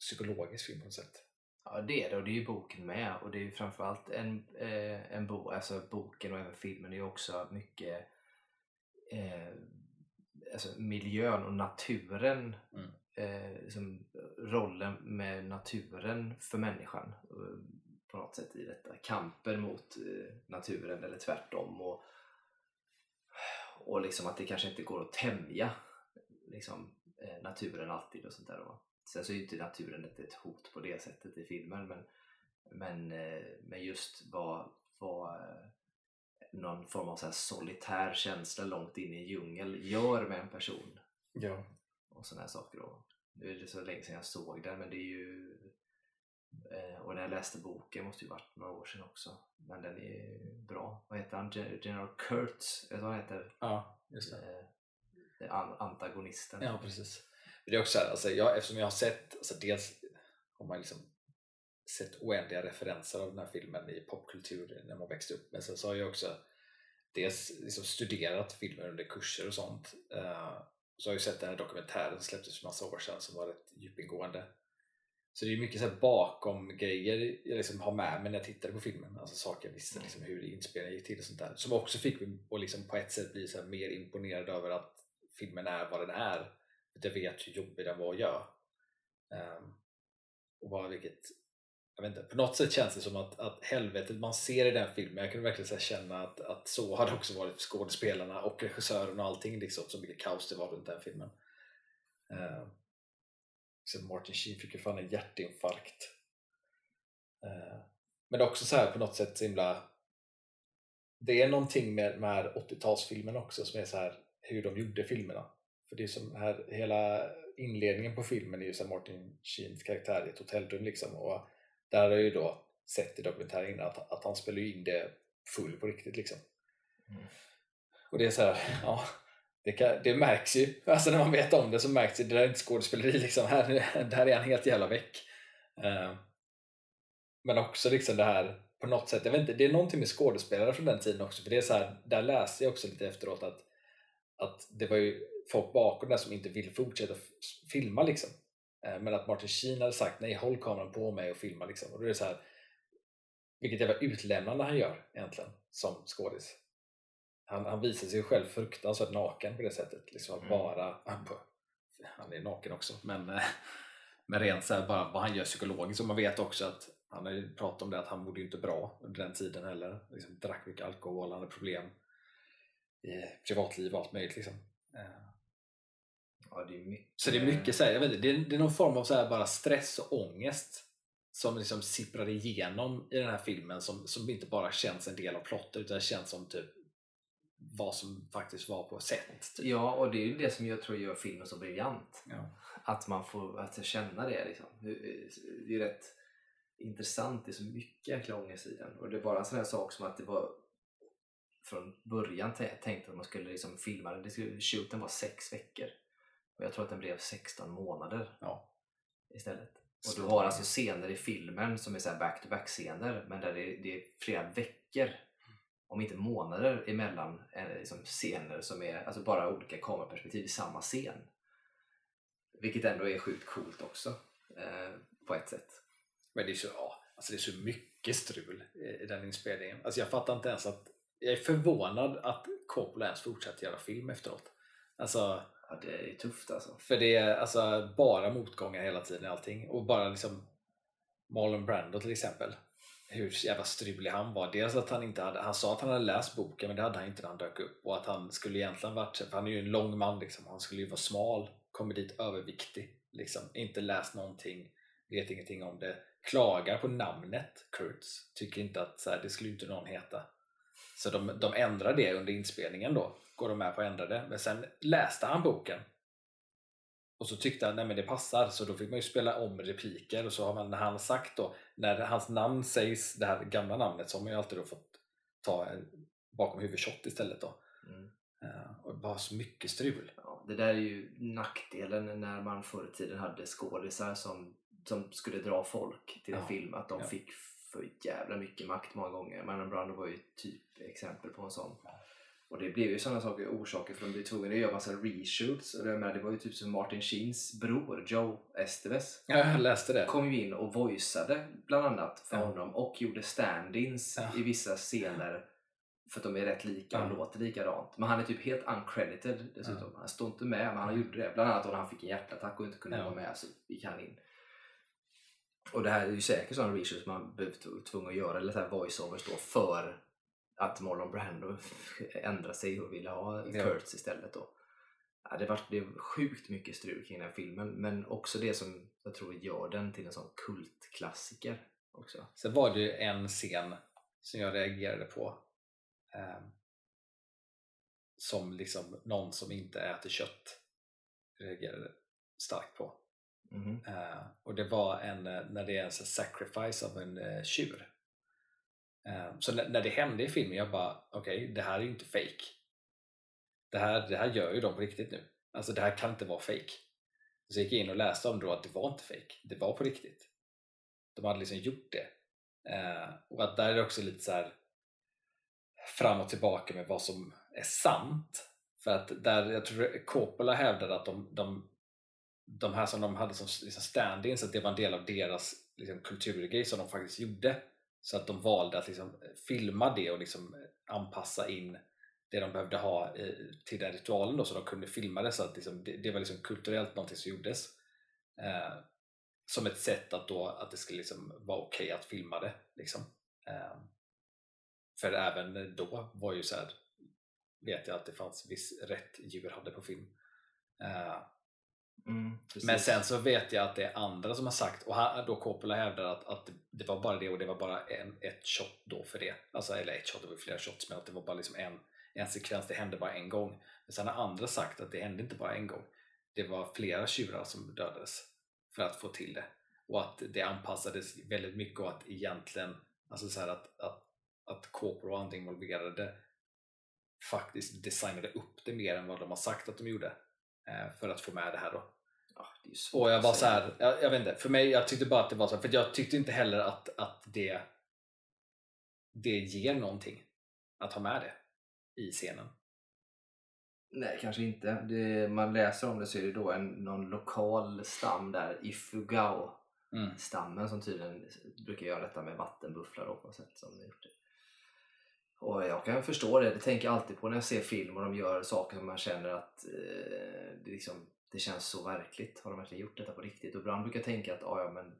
psykologisk film på något sätt. Ja det är det och det är ju boken med och det är ju framförallt en, eh, en bok, alltså boken och även filmen är ju också mycket eh, alltså miljön och naturen Mm. eh, liksom rollen med naturen för människan eh, på något sätt i detta. Kampen mot eh, naturen eller tvärtom och, och liksom att det kanske inte går att tämja liksom, eh, naturen alltid och sånt där. Då. Sen så är ju inte naturen ett, ett hot på det sättet i filmen men, men, eh, men just vad, vad någon form av så solitär känsla långt in i en djungel gör med en person Ja. och sådana här saker. Och nu är det så länge sedan jag såg den men det är ju eh, och när jag läste boken måste ju varit några år sedan också men den är bra. Vad heter han? Gen- General Kurtz? Eller vad han heter? ja, just det. Eh, antagonisten. Ja, precis. Det är också så här, alltså jag, eftersom jag har sett, alltså dels har man liksom sett oändliga referenser av den här filmen i popkultur när man växte upp. Men sen så har jag också dels liksom studerat filmer under kurser och sånt. Eh, så har jag sett den här dokumentären som släpptes för massa år sedan som var rätt djupingående. Så det är mycket så här bakom grejer jag liksom har med mig när jag tittade på filmen. Alltså saker jag visste liksom hur inspelningen gick till och sånt där. Som också fick mig att liksom på ett sätt bli så här mer imponerad över att filmen är vad den är. För att jag vet hur jobbig den var att göra. Um, och bara vilket, jag vet inte, på något sätt känns det som att, att helvetet man ser i den filmen, jag kunde verkligen så här känna att, att så har det också varit för skådespelarna och regissören och allting liksom, så mycket kaos det var runt den filmen. Uh, så Martin Sheen fick ju fan en hjärtinfarkt. Uh, men också så här på något sätt så himla det är någonting med, med 80-talsfilmen också som är så här hur de gjorde filmerna. För det är som här, hela inledningen på filmen är ju så här Martin Sheens karaktär i ett hotellrum liksom och där har jag ju då sett i dokumentären innan att, att han spelar in det full på riktigt liksom. Mm. Och det är så här, ja det, kan, det märks ju, alltså när man vet om det så märks det, det där är inte skådespeleri liksom, här, där är han helt jävla väck. Eh, men också liksom det här på något sätt, jag vet inte, det är någonting med skådespelare från den tiden också för det är så här, där läste jag också lite efteråt att, att det var ju folk bakom där som inte ville fortsätta filma liksom. Eh, Men att Martin Sheen hade sagt nej, håll kameran på mig och filma liksom. Och då är det så här, vilket jävla utlämnande han gör egentligen som skådis. Han, han visar sig själv fruktansvärt naken på det sättet. Liksom Mm. bara, han, på- han är naken också, men, eh, men rent så här, bara vad han gör psykologiskt. Och man vet också att han har ju pratat om det att han mådde inte bra under den tiden heller. Liksom, drack mycket alkohol, han hade problem i privatliv och allt möjligt. Liksom. Ja, det är mycket. så det är mycket så här, jag vet inte, det, är, det är någon form av så här bara stress och ångest som liksom sipprar igenom i den här filmen som, som inte bara känns en del av plotten utan känns som typ vad som faktiskt var på set. Typ. Ja, och det är ju det som jag tror gör filmen så briljant. Ja. Att man får att känna det. Liksom. Det är rätt intressant. Det är så mycket jäkla ångest i den. Och det är bara en sån här sak som att det var från början tä- tänkt att man skulle liksom filma den. Det skulle, shooten var sex veckor. Och jag tror att den blev 16 månader Ja. istället. Och du har alltså scener i filmen som är back-to-back scener men där det är, det är flera veckor om inte månader emellan eh, liksom scener som är alltså bara olika kameraperspektiv i samma scen. Vilket ändå är sjukt coolt också eh, på ett sätt. Men det är, så, ja, alltså det är så mycket strul i, i den inspelningen. Alltså jag fattar inte ens att jag är förvånad att Coppola ens fortsatte göra film efteråt. Alltså, Ja, det är tufft alltså. För det är alltså bara motgångar hela tiden i allting. Och bara liksom Marlon Brando till exempel. Hur jävla strulig han var. Dels att han inte hade, han sa att han hade läst boken men det hade han inte när han dök upp. Och att han skulle egentligen varit, för han är ju en lång man liksom. Han skulle ju vara smal, kommer dit överviktig. Liksom. Inte läst någonting, vet ingenting om det. Klagar på namnet Kurtz. Tycker inte att så här, det skulle inte någon heta. Så de, de ändrar det under inspelningen då. Går de med på att ändra det. Men sen läste han boken. Och så tyckte han att det passar så då fick man ju spela om repliker och så har man när han sagt då när hans namn sägs, det här gamla namnet så har man ju alltid då fått ta bakom huvudshot istället då. Mm. Eh, och bara så mycket strul. Ja, det där är ju nackdelen när man förr i tiden hade skådisar som, som skulle dra folk till en Ja, film. Att de ja. fick för jävla mycket makt många gånger. Marlon Brando var ju typ exempel på en sån. Och det blev ju sådana saker, orsaker för de blev tvungna att göra massa reshoots. Och det, det var ju typ som Martin Sheens bror, Joe Esteves, Ja, jag läste det. kom ju in och voiceade bland annat för Ja. honom och gjorde stand-ins Ja. i vissa scener för att de är rätt lika och Ja. låter likadant. Men han är typ helt uncredited dessutom. Han står inte med, men han gjorde det. Bland annat då när han fick en hjärtattack och inte kunde vara med så gick han in. Och det här är ju säkert sådana reshoots man blivit tvungen att göra, eller så här voiceovers då, för att Marlon Brando ändrade sig och ville ha Ja. Kurtz istället då. Ja, det var det var sjukt mycket strul kring den här filmen, men också det som jag tror gör den till en sån kultklassiker också. Sen var det en scen som jag reagerade på. ehm, som liksom någon som inte äter kött reagerade starkt på. Mm. Uh, och det var en, eh, när det är en sacrifice av en uh, tjur. Uh, så när, när det hände i filmen, jag bara okej, det här är ju inte fake. Det här, det här gör ju de på riktigt nu. Alltså det här kan inte vara fake. Så jag gick in och läste om det då att det var inte fake. Det var på riktigt. De hade liksom gjort det. Uh, och att där är det också lite så här fram och tillbaka med vad som är sant. För att där, jag tror Coppola hävdade att de, de, de här som de hade som liksom stand-ins, att det var en del av deras liksom, kulturgrej som de faktiskt gjorde. Så att de valde att liksom filma det och liksom anpassa in det de behövde ha eh, till den ritualen då, så de kunde filma det så att liksom, det, det var liksom kulturellt någonting som gjordes. Eh, som ett sätt att, då, att det skulle liksom vara okej att filma det. Liksom. Eh, för även då var ju så här, vet jag att det fanns viss rätt djur hade på film. Eh, Mm, men sen så vet jag att det är andra som har sagt, och då Coppola hävdar att, att det var bara det och det var bara en, ett shot då för det. Alltså, eller ett shot, det var flera shots, men att det var bara liksom en, en sekvens, det hände bara en gång. Men sen har andra sagt att det hände inte bara en gång. Det var flera tjurar som dödades för att få till det. Och att det anpassades väldigt mycket och att egentligen, alltså så att, att, att Coppola och andra involverade faktiskt designade upp det mer än vad de har sagt att de gjorde. Eh, För att få med det här då. Ja, det Och jag var så här, jag, jag vet inte, för mig, jag tyckte bara att det var så här, för jag tyckte inte heller att, att det det ger någonting att ha med det i scenen. Nej, kanske inte. Det, man läser om det så är det då en, någon lokal stam där, Ifugao Mm. stammen som tydligen brukar göra detta med vattenbufflar då, på något sätt som gjort det. Och jag kan förstå det, det tänker jag alltid på när jag ser film och de gör saker som man känner att eh, det, liksom, det känns så verkligt. Har de verkligen gjort detta på riktigt? Och ibland brukar jag tänka att ah, ja, men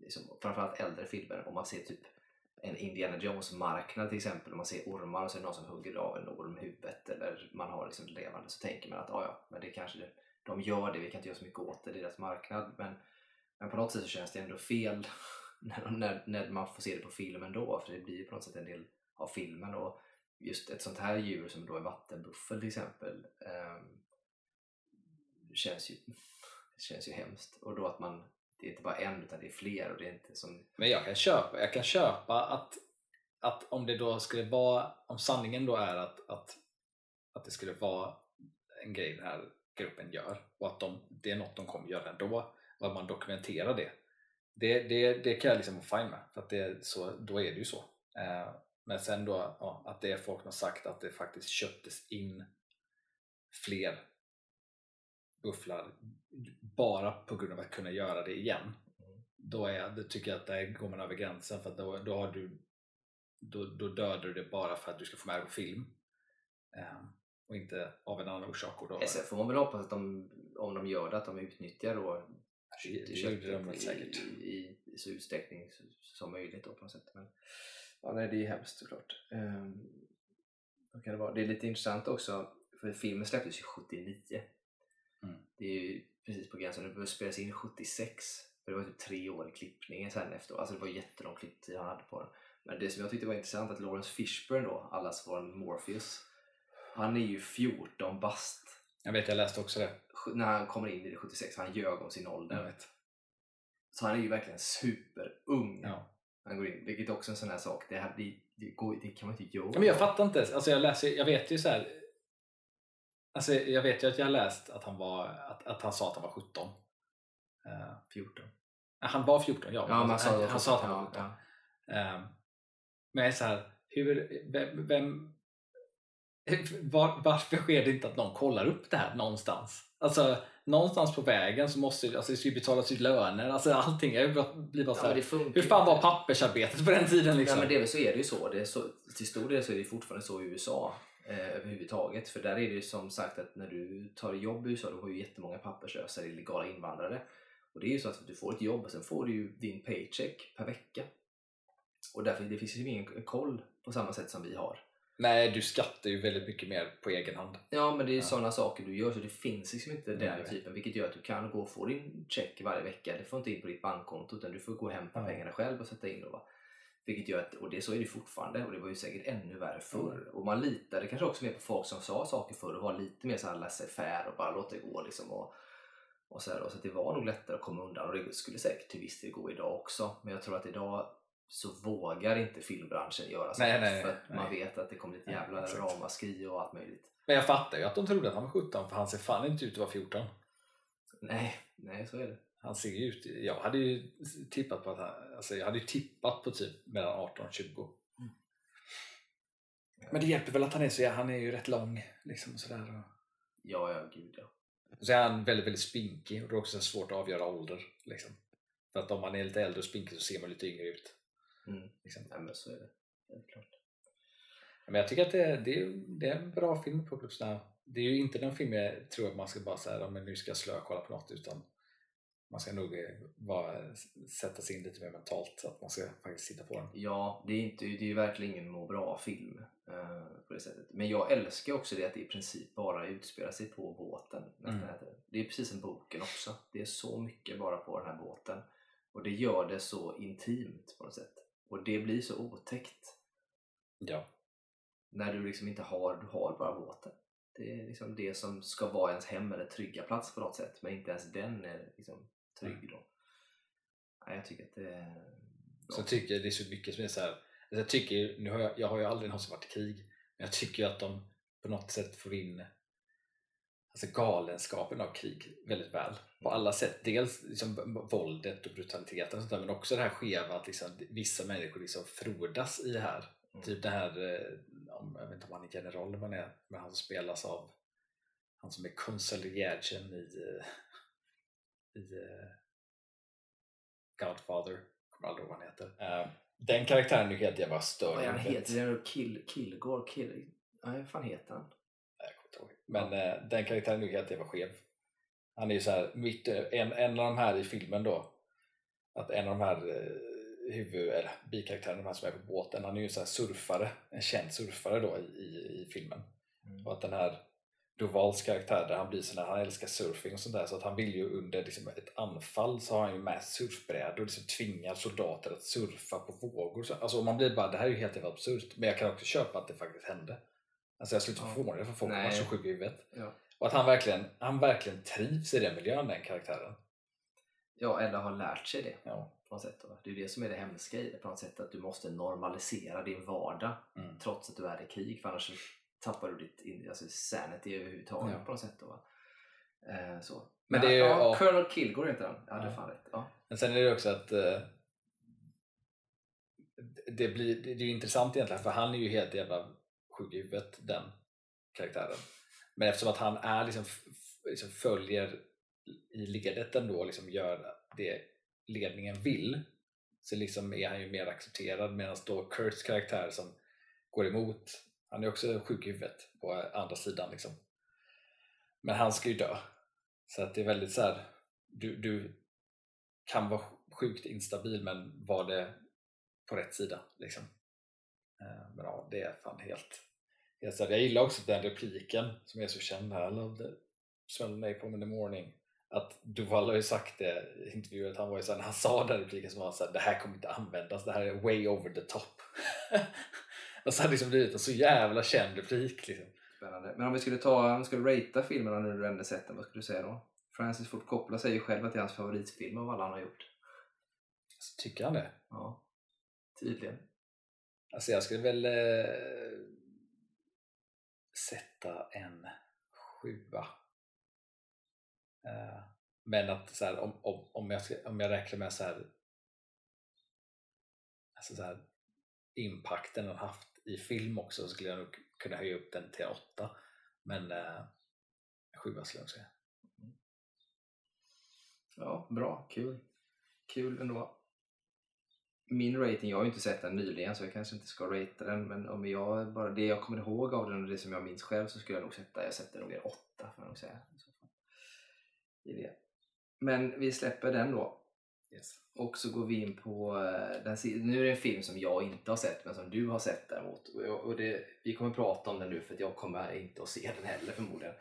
liksom, framförallt äldre filmer, om man ser typ en Indiana Jones-marknad till exempel, om man ser ormar och så är det någon som hugger av en orm huvudet eller man har liksom levande så tänker man att ah, ja, men det kanske det, de gör det, vi kan inte göra så mycket åt det, det är deras marknad. Men, men på något sätt så känns det ändå fel när, när, när man får se det på film ändå, för det blir ju på något sätt en del av filmen. Och just ett sånt här djur som då är vattenbuffel till exempel ehm, känns, ju, känns ju hemskt. Och då att man, det är inte bara en utan det är fler och det är inte som Men jag kan köpa, jag kan köpa att, att om det då skulle vara, om sanningen då är att, att, att det skulle vara en grej den här gruppen gör och att de, det är något de kommer göra ändå och att man dokumenterar det. Det, det, det kan jag liksom vara fine med, för att det är så, då är det ju så. Eh, men sen då ja, att det är folk som har sagt att det faktiskt köptes in fler bufflar bara på grund av att kunna göra det igen. Då, är, då tycker jag att där går man över gränsen för då, då, har du, då, då dödar du det bara för att du ska få med det på film. Eh, och inte av en annan orsak. Och då, Sen får man väl hoppas att de, om de gör det, att de utnyttjar då det, det köttet de i, i, i så utsträckning som möjligt då på något sätt. Men, ja, nej, det är hemskt såklart. Um, kan det, vara? det är lite intressant också, för filmen släpptes ju 79. Mm. Det är ju precis på gränsen, det började spelas in 76. För det var typ tre år i klippningen sen efter. Alltså det var jättelång klipptid han hade på den. Men det som jag tyckte var intressant att Lawrence Fishburne då, allas vår Morpheus, han är ju 14 bast Jag vet, jag läste också det. när han kommer in i det 76, han ljög om sin ålder. Jag vet. Så han är ju verkligen superung. Ja. Han går in, vilket också är en sån här sak, det, här, det, det, går, det kan man inte göra. Ja, Men jag fattar inte. Alltså jag, läser, jag vet ju så här. Alltså jag vet ju att jag har läst att han, var, att, att han sa att han var 17. Eh, 14. han var 14, ja. Ja, han sa, han, han sa att han var ja, 17. ja. Eh, men så här, hur, vem, vem, var, varför sker det inte att någon kollar upp det här någonstans? Alltså någonstans på vägen så måste alltså, det ska ju betalas ut löner, alltså allting är, blir bara så Ja, här, Hur fan var pappersarbetet på den tiden liksom? Nej, men det, så är det ju så. Det är så. Till stor del så är det fortfarande så i USA eh, överhuvudtaget. För där är det ju som sagt att när du tar jobb i USA då har ju jättemånga papperslösa illegala invandrare. Och det är ju så att du får ett jobb och sen får du ju din paycheck per vecka. Och därför det finns ju ingen koll på samma sätt som vi har. Nej, du skattar ju väldigt mycket mer på egen hand. Ja men det är ju Ja. sådana saker du gör så det finns liksom inte den Nej. typen vilket gör att du kan gå och få din check varje vecka. Det får inte in på ditt bankkonto utan du får gå och hämta Ja. pengarna själv och sätta in dem. Vilket gör att, och det, så är det fortfarande och det var ju säkert ännu värre förr. Och man litade kanske också mer på folk som sa saker förr och var lite mer såhär laissez-faire och bara låta det gå liksom. Och, och så, här, då. så att det var nog lättare att komma undan och det skulle säkert till viss del gå idag också. Men jag tror att idag så vågar inte filmbranschen göra så. Nej, nej, för att nej. man vet att det kommer lite Nej, jävla exakt. ramaskri och allt möjligt. Men jag fattar ju att de trodde att han var 17 för han ser fan inte ut att vara 14. Nej, nej så är det. Han ser ju ut, jag hade ju tippat på att han, alltså jag hade ju tippat på typ mellan 18 och 20. Mm. Men det hjälper väl att han är så, han är ju rätt lång liksom sådär. Och Ja, ja, gud ja. så är han väldigt, väldigt spinkig och det är också svårt att avgöra ålder. Liksom. För att om man är lite äldre och spinkig så ser man lite yngre ut. Mm. Liksom. Nej, men så är det. Helt klart. Men jag tycker att det, det, är, det är en bra film, Apocalypse Now. Det är ju inte den film jag tror att man ska bara säga men nu ska jag slökolla på något utan man ska nog eh, bara sätta sig in lite mer mentalt så att man ska faktiskt sitta på den. Ja, det är, inte, det är ju verkligen ingen må bra-film eh, på det sättet. Men jag älskar också det att det i princip bara utspelar sig på båten. Mm. Det är precis som boken också. Det är så mycket bara på den här båten. Och det gör det så intimt på något sätt. Och det blir så otäckt Ja. när du liksom inte har, du har bara båten. Det är liksom det som ska vara ens hem eller trygga plats på något sätt. Men inte ens den är liksom trygg då. Nej, jag tycker att det är. Så jag tycker det är så mycket som är så här. Alltså jag, tycker, nu har jag, jag har ju aldrig någonsin varit i krig men jag tycker att de på något sätt får in alltså galenskapen av krig väldigt väl på alla sätt. Dels liksom våldet och brutaliteten och sånt där, men också det här skeva att liksom vissa människor liksom frodas i det här. Mm. Typ det här, eh, om, jag vet inte om han är general eller vad han är, men han som spelas av han som är konsuljärgen i, eh, i eh, Godfather, kommer aldrig ihåg vad han heter. Eh, den karaktären är helt jävla störd. Vad är han heter? Kill, Kilgore? Kill... Nej, vad fan heter han? Nej, jag kommer inte ihåg. Men eh, den karaktären är ju helt jävla skev. Han är ju så här, mitt, eh, en, en av de här i filmen då, att en av de här eh, huvud, eller bikaraktärerna, de här som är på båten, han är ju så här surfare, en känd surfare då i, i, i filmen. Och att den här Duvals karaktär, där han blir sån här, han älskar surfing och sånt där, så att han vill ju under liksom, ett anfall så har han ju med surfbrädor och liksom tvingar soldater att surfa på vågor. Så, alltså man blir bara, det här är ju helt jävla absurt. Men jag kan också köpa att det faktiskt hände. Alltså jag skulle inte förvåna mig för folk var Nej. så sjuka i huvudet. Ja. Och att han verkligen, han verkligen trivs i den miljön, den karaktären. ja, eller har lärt sig det Ja. på något sätt. Då. Det är det som är det hemska i det på något sätt, att du måste normalisera din vardag Mm. trots att du är i krig, för annars tappar du ditt alltså sanity överhuvudtaget Ja. på något sätt. Då? Eh, så. Men det är ju- ja, ja. Colonel Kilgore heter han. Ja, det fan rätt. Ja. Men sen är det också att eh, det, blir, det är ju intressant egentligen för han är ju helt jävla sjuk i huvudet den karaktären. Men eftersom att han är liksom, liksom följer i ledet ändå och liksom gör det ledningen vill så liksom är han ju mer accepterad medan då Kurts karaktär som går emot han är också sjuk i huvudet på andra sidan liksom. Men han ska ju dö. Så att det är väldigt så här. Du, du kan vara sjukt instabil men var det på rätt sida liksom. Eh, Men ja, det är fan helt. Jag gillar också den repliken som är så känd här. I love the smell napalm in the morning. Att Duval har ju sagt det i intervjuer att han var ju såhär, när han sa den repliken så var såhär, det här kommer inte användas, det här är way over the top. och så har det liksom blivit en så jävla känd replik liksom. Spännande. Men om vi skulle ta, om vi skulle ratea filmerna nu när du ändå sett den, vad skulle du säga då? Francis Ford Coppola säger ju själv att det är hans favoritfilm av alla han har gjort. Så tycker han det? Ja, tydligen. Alltså jag skulle väl eh, sätta en sjua. Eh, men att så här, om, om, om, jag ska, om jag räknar med så här, alltså så här impacten den haft i film också så skulle jag nog kunna höja upp den till åtta. men eh, sjua skulle jag säga. Ja, bra. Kul. Kul ändå. Min rating, jag har ju inte sett den nyligen så jag kanske inte ska ratea den men om jag bara, det jag kommer ihåg av den och det som jag minns själv så skulle jag nog sätta, jag sätter nog en 8 får jag nog säga. I det. Men vi släpper den då Yes. och så går vi in på eh, den, nu är det en film som jag inte har sett men som du har sett däremot. Och, och det, vi kommer prata om den nu för att jag kommer inte att se den heller förmodligen.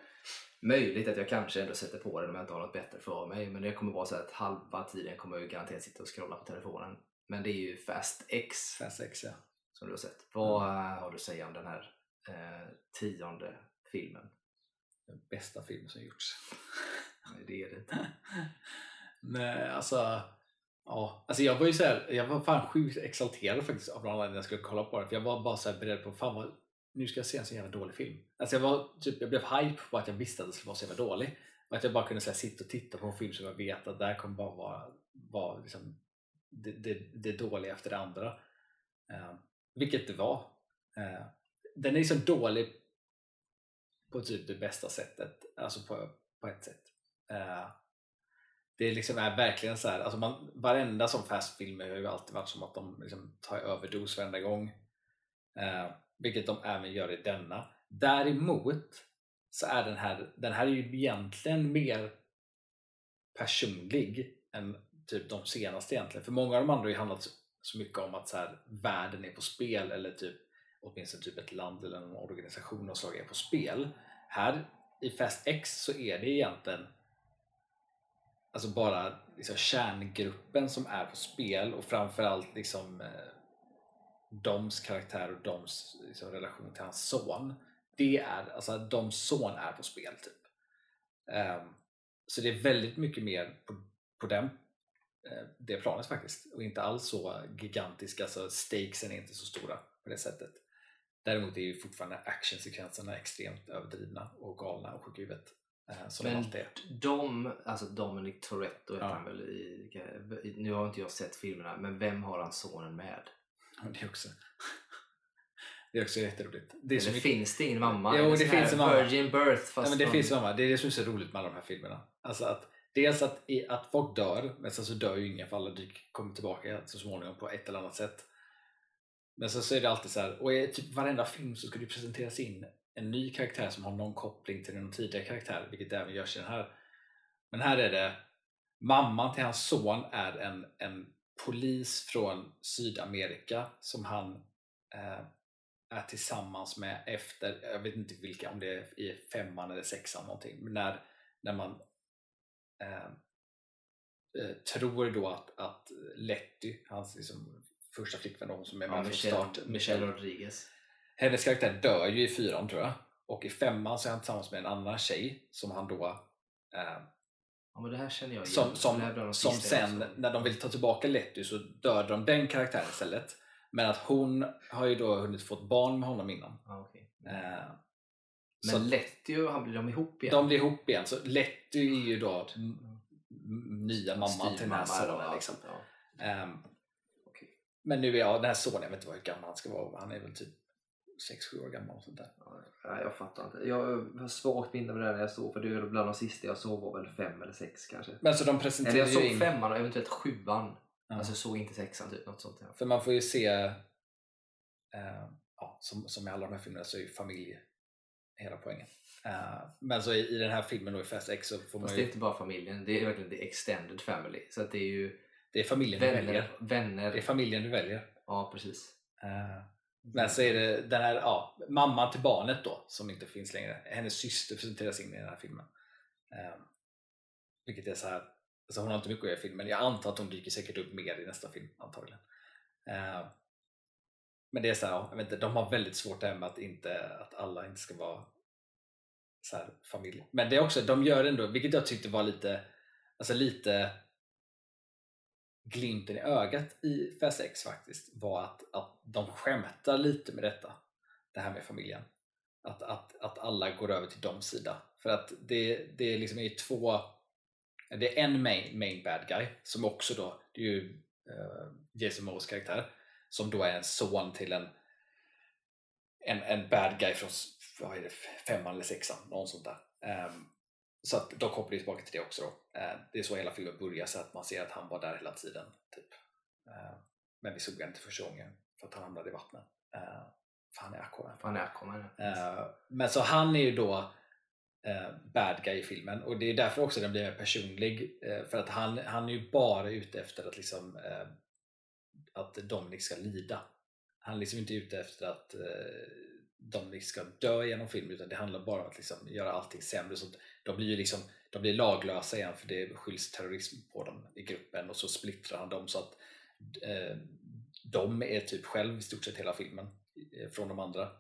Möjligt att jag kanske ändå sätter på den om jag inte har något bättre för mig men det kommer vara så att halva tiden kommer jag garanterat sitta och scrolla på telefonen. Men det är ju Fast X Fast X ja. som du har sett. Vad eh, har du att säga om den här eh, tionde filmen? Den bästa film som gjorts. Det är det inte. Nej, alltså, ja. alltså jag var ju så här, jag var fan sjukt exalterad faktiskt av någon anledning jag skulle kolla på den. För jag var bara så här beredd på, fan vad, nu ska jag se en så jävla dålig film. Alltså jag, var, typ, jag blev hype på att jag visste att den skulle vara så jävla dålig. Och att jag bara kunde så här, sitta och titta på en film som jag vet att det här kommer bara vara, vara liksom, det, det, det dåliga efter det andra. Eh, vilket det var. Eh, den är liksom dålig på typ det bästa sättet, alltså på, på ett sätt. Eh, det liksom är verkligen så här, alltså man, varenda som fastfilmer har ju alltid varit som att de liksom tar överdos varenda gång. Eh, vilket de även gör i denna. Däremot så är den här, den här är ju egentligen mer personlig än typ de senaste egentligen. För många av de andra har ju handlat så, mycket om att så här, världen är på spel eller typ åtminstone typ ett land eller en organisation och slag är på spel. Här i Fast X så är det egentligen alltså bara liksom kärngruppen som är på spel och framförallt liksom eh, Doms karaktär och Doms liksom, relation till hans son. Det är, alltså Doms son är på spel typ. Um, så det är väldigt mycket mer på, på den, det planet faktiskt och inte alls så gigantisk, alltså stakesen är inte så stora på det sättet. Däremot är ju fortfarande actionsekvenserna extremt överdrivna och galna och sjuka i huvudet. eh, Som Men alltid är. de, alltså Dominic Toretto heter Ja. han väl i, nu har inte jag sett filmerna, men vem har han sonen med? Ja, Det är också, det är också jätteroligt. Det Eller mycket, finns det ingen mamma? Jo, det finns en mamma. Virgin birth fast Nej, men det från- finns mamma. Det är det som är så roligt med alla de här filmerna. Alltså att, dels att, att folk dör, men sen så dör ju ingen för alla kommer tillbaka så småningom på ett eller annat sätt. Men sen så är det alltid så här, och i typ varenda film så ska det presenteras in en ny karaktär som har någon koppling till någon tidigare karaktär, vilket även görs i den här. Men här är det, mamman till hans son är en, en polis från Sydamerika som han eh, är tillsammans med efter, jag vet inte vilka, om det är i femman eller sexan någonting, men när, när man eh, eh, tror då att, att Letty, hans liksom, första flickvän, hon som är med ja, från start, Michelle Rodriguez. hennes karaktär dör ju i fyran tror jag, och i femman så är han tillsammans med en annan tjej som han då eh, Ja, men det här känner jag som, igen. som, som jag sen såg. när de vill ta tillbaka Letty så dödar de den karaktären istället men att hon har ju då hunnit fått barn med honom innan Ja, okej. eh, Men så Letty och han blir de ihop igen? de blir ihop igen så Letty är ju då Mm. nya mamman till den här eller sonen liksom. ja. Ehm, Okej. men nu är jag, den här sonen, jag vet inte hur gammal han ska vara, han är väl typ 6-7 år gammal och sånt där. Ja, jag fattar inte. Jag har svagt minne av det när jag såg, för det är bland de sista jag såg var väl fem eller sex kanske. Men så de Eller presenterar jag ju såg in, femman och eventuellt sjuan. Ja. Alltså jag såg inte sexan typ, något sånt. Ja. för man får ju se, eh, ja, som, som i alla de här filmerna så är ju familj hela poängen. Eh, men så i, i den här filmen då i Fast X så får man Fast det är ju, inte bara familjen, det är verkligen the extended family. Så att det är ju det är familjen du vänner, väljer. vänner. Det är familjen du väljer. Ja, precis. Eh, Men så är det den här ja, mamman till barnet då som inte finns längre. Hennes syster presenteras in i den här filmen. Eh, vilket är så här, alltså hon har inte mycket att göra i filmen. Jag antar att hon dyker säkert upp mer i nästa film antagligen. Men det är så här, jag vet inte, de har väldigt svårt det här med att, inte, att alla inte ska vara så här, familj. Men det är också, de gör ändå, vilket jag tyckte var lite, alltså lite glimten i ögat i Fast X faktiskt var att, att de skämtar lite med detta. Det här med familjen. Att, att, att alla går över till de sida. För att det, det är liksom är två det är en main, main bad guy som också då, det är ju uh, Jason Moes karaktär som då är en son till en en, en bad guy från vad är det, femman eller sexan, någon sånt där. Ehm, så att de kopplar ju tillbaka till det också. Då. Eh, det är så hela filmen börjar, så att man ser att han var där hela tiden. Typ. Eh, men vi såg den inte första gången för att han hamnade i vattnet. Eh, för han är Aquaman. Jag kommer. Eh, men så han är ju då bad guy i filmen och det är därför också den blir mer personlig. eh, för att han, han är ju bara ute efter att liksom att Dominic liksom ska lida. Han är liksom inte ute efter att eh, Dominic liksom ska dö genom filmen utan det handlar bara om att liksom göra allting sämre. Så att de blir ju liksom de blir laglösa igen för det skylls terrorism på dem i gruppen och så splittrar han dem så att eh, de är typ själv i stort sett hela filmen eh, från de andra.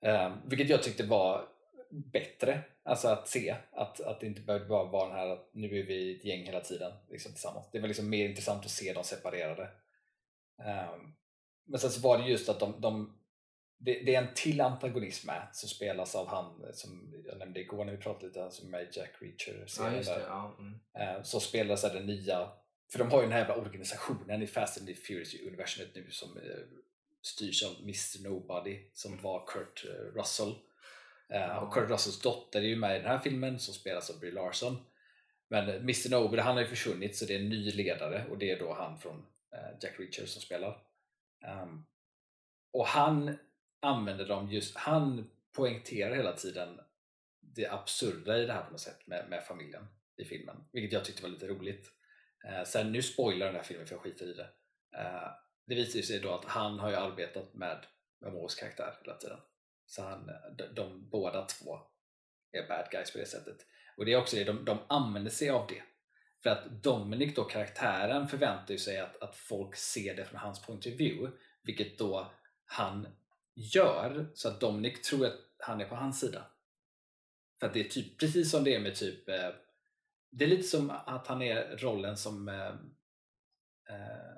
Eh, vilket jag tyckte var bättre alltså att se. Att, att det inte behövde bara vara den här att nu är vi ett gäng hela tiden liksom, tillsammans. Det var liksom mer intressant att se dem separerade. Eh, men sen så var det just att de, de det, det är en till antagonist med som spelas av han som jag nämnde igår när vi pratade lite, som med Jack Reacher Ja, det. Ja, mm. Eh, så här den nya för de har ju den här jävla organisationen i Fast and the Furious-universumet nu som eh, styrs av Mr Nobody som var Kurt eh, Russell. Eh, och Kurt Russells dotter är ju med i den här filmen som spelas av Brie Larson. Men eh, Mr Nobody han har ju försvunnit så det är en ny ledare och det är då han från Eh, Jack Reacher som spelar. Um, och han använder dem just, han poängterar hela tiden det absurda i det här på något sätt med, med familjen i filmen, vilket jag tyckte var lite roligt. Uh, sen nu spoilar den här filmen för jag skiter i det. Uh, det visar sig då att han har ju arbetat med Moes karaktär hela tiden. Så han, de, de båda två är bad guys på det sättet. Och det är också det, de, de använder sig av det. För att Dominic då, karaktären, förväntar ju sig att, att folk ser det från hans point of view, vilket då han gör så att Dominic tror att han är på hans sida. För att det är typ precis som det är med typ eh, det är lite som att han är rollen som eh, eh,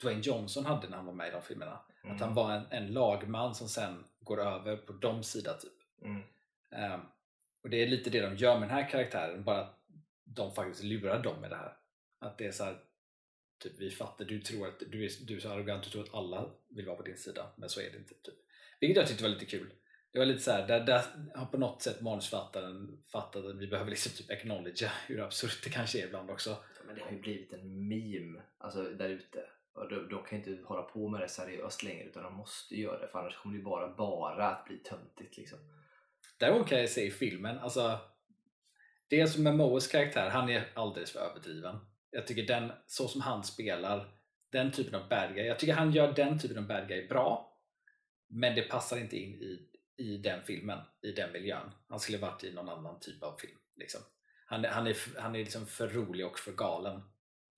Dwayne Johnson hade när han var med i de filmerna. Mm. Att han var en, en lagman som sen går över på de sida typ. Mm. Ehm, och det är lite det de gör med den här karaktären, bara att de faktiskt lurar dem med det här. Att det är så här, typ vi fattar, du tror att du är, du är så arrogant, du tror att alla vill vara på din sida, men så är det inte. Typ. Vilket jag tyckte var lite kul. Det var lite så här, där, där har på något sätt manusförfattaren fattat att vi behöver liksom typ acknowledge hur absurt det kanske är ibland också. Ja, Men det har ju blivit en meme alltså, där ute. Och de, de kan ju inte hålla på med det seriöst längre utan de måste göra det för annars kommer det ju bara, bara att bli töntigt. Liksom. Däremot kan jag säga i filmen, alltså det som med Moes karaktär, han är alldeles för överdriven. Jag tycker den, så som han spelar, den typen av bad guy, jag tycker han gör den typen av bad guy bra, men det passar inte in i, i den filmen, i den miljön. Han skulle varit i någon annan typ av film. Liksom. Han, han är, han är liksom för rolig och för galen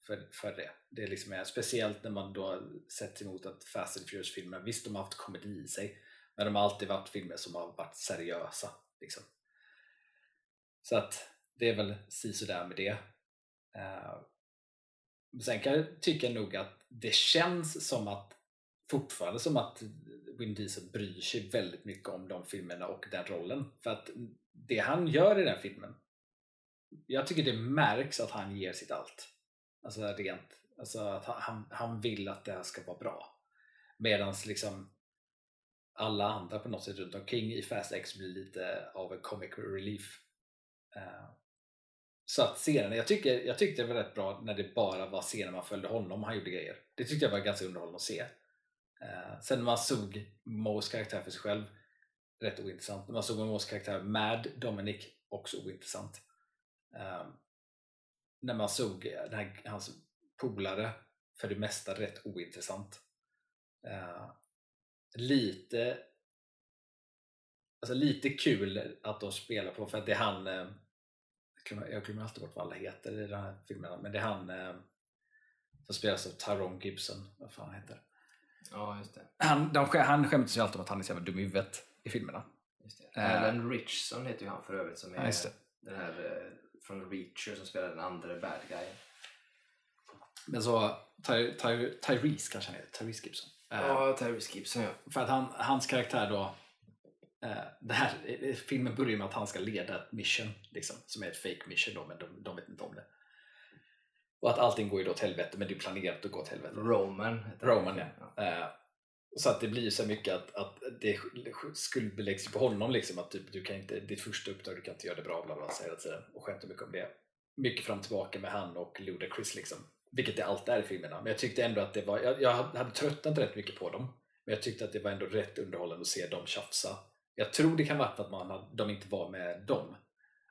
för, för det. det är liksom, är- speciellt när man då sett emot att Fast and Furious-filmer, visst de har haft komedi i sig, men de har alltid varit filmer som har varit seriösa. Liksom. Så att det är väl sisådär med det. Uh, sen kan jag tycka nog att det känns som att fortfarande som att Vin Diesel bryr sig väldigt mycket om de filmerna och den rollen. För att det han gör i den filmen, jag tycker det märks att han ger sitt allt. Alltså rent, alltså att han- han, vill att det här ska vara bra. Medan liksom alla andra på något sätt runt omkring i Fast X blir lite av en comic relief. Uh, så att scenen, jag, tycker, jag tyckte det var rätt bra när det bara var scener man följde honom och han gjorde grejer. Det tyckte jag var ganska underhållande att se. Eh, sen när man såg Moes karaktär för sig själv, rätt ointressant. När man såg Moes karaktär med Dominic, också ointressant. Eh, när man såg eh, den här, hans polare, för det mesta rätt ointressant. Eh, lite alltså lite kul att de spelar på för att det är han eh, jag glömmer, alltid bort vad alla heter i den här filmen men det är han eh, som spelas av Tyrone Gibson vad fan heter Ja, just det. han, de, han skämtar sig alltid om att han är så jävla dum i huvudet i filmerna Just det. Eh. Alan Richson heter ju han för övrigt som är Ja, den här eh, från Reacher som spelar den andra bad guyen. men så Ty, Ty, Tyrese kanske han heter, Tyrese Gibson Eh, Ja, Tyrese Gibson ja. För att han, hans karaktär då eh, det här, eh, filmen börjar med att han ska leda ett mission liksom, som är ett fake mission då, men de, de vet inte om det. Och att allting går ju då till helvete men det är planerat att gå till helvete. Roman Roman ja. Eh, så att det blir så mycket att, att det skuldbeläggs på honom liksom att typ, du kan inte, ditt första uppdrag, du kan inte göra det bra bla bla, hela tiden och skämtar mycket om det. Mycket fram och tillbaka med han och Ludacris liksom. Vilket det alltid är i filmerna. Men jag tyckte ändå att det var, jag, jag hade tröttnat rätt mycket på dem. Men jag tyckte att det var ändå rätt underhållande att se dem tjafsa. Jag tror det kan vara att man, de inte var med dem.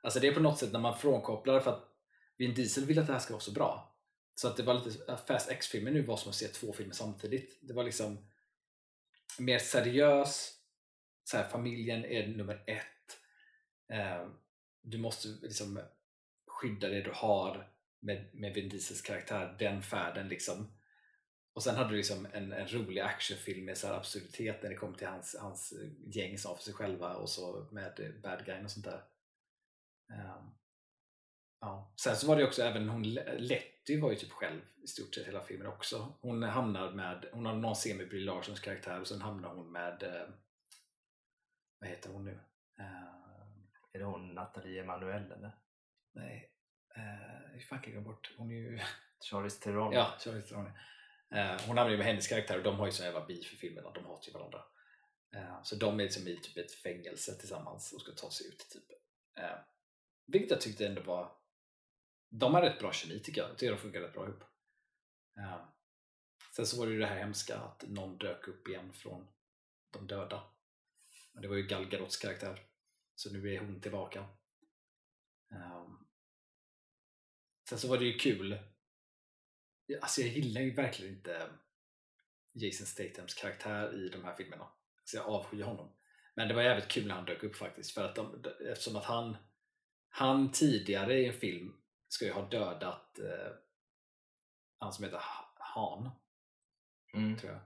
Alltså det är på något sätt när man frånkopplar för att Vin Diesel vill att det här ska vara så bra. Så att det var lite, äh, Fast X-filmer nu var som att se två filmer samtidigt. Det var liksom mer seriös, så här, familjen är nummer ett. Eh, du måste liksom skydda det du har med, med Vin Diesels karaktär, den färden liksom. Och sen hade du liksom en, en rolig actionfilm med så här absurditet när det kom till hans, hans gäng som för sig själva och så med bad guy och sånt där. Um, ja. Sen så var det också även hon Letty var ju typ själv i stort sett hela filmen också. Hon hamnar med, hon har någon scen med Brie Larsons karaktär och sen hamnar hon med uh, vad heter hon nu? Uh, är det hon Nathalie Emanuel eller? Nej, uh, hur fan kan jag bort? Hon är ju... Charlize Theron. Ja, Charlize Theron. Eh, hon hamnar ju med hennes karaktär och de har ju sån jävla beef i filmen och de hatar ju varandra. Eh, så de är liksom i typ ett fängelse tillsammans och ska ta sig ut. Typ. Eh, vilket jag tyckte ändå var... De har rätt bra kemi tycker jag. Jag tycker de funkar rätt bra ihop. Sen så var det ju det här hemska att någon dök upp igen från de döda. Men det var ju Gal Gadots karaktär. Så nu är hon tillbaka. Sen så var det ju kul Alltså jag gillar ju verkligen inte Jason Statams karaktär i de här filmerna. Så jag avskyr honom. Men det var jävligt kul när han dök upp faktiskt. För att de, eftersom att han, han tidigare i en film ska ju ha dödat eh, han som heter Han. Mm. Tror jag.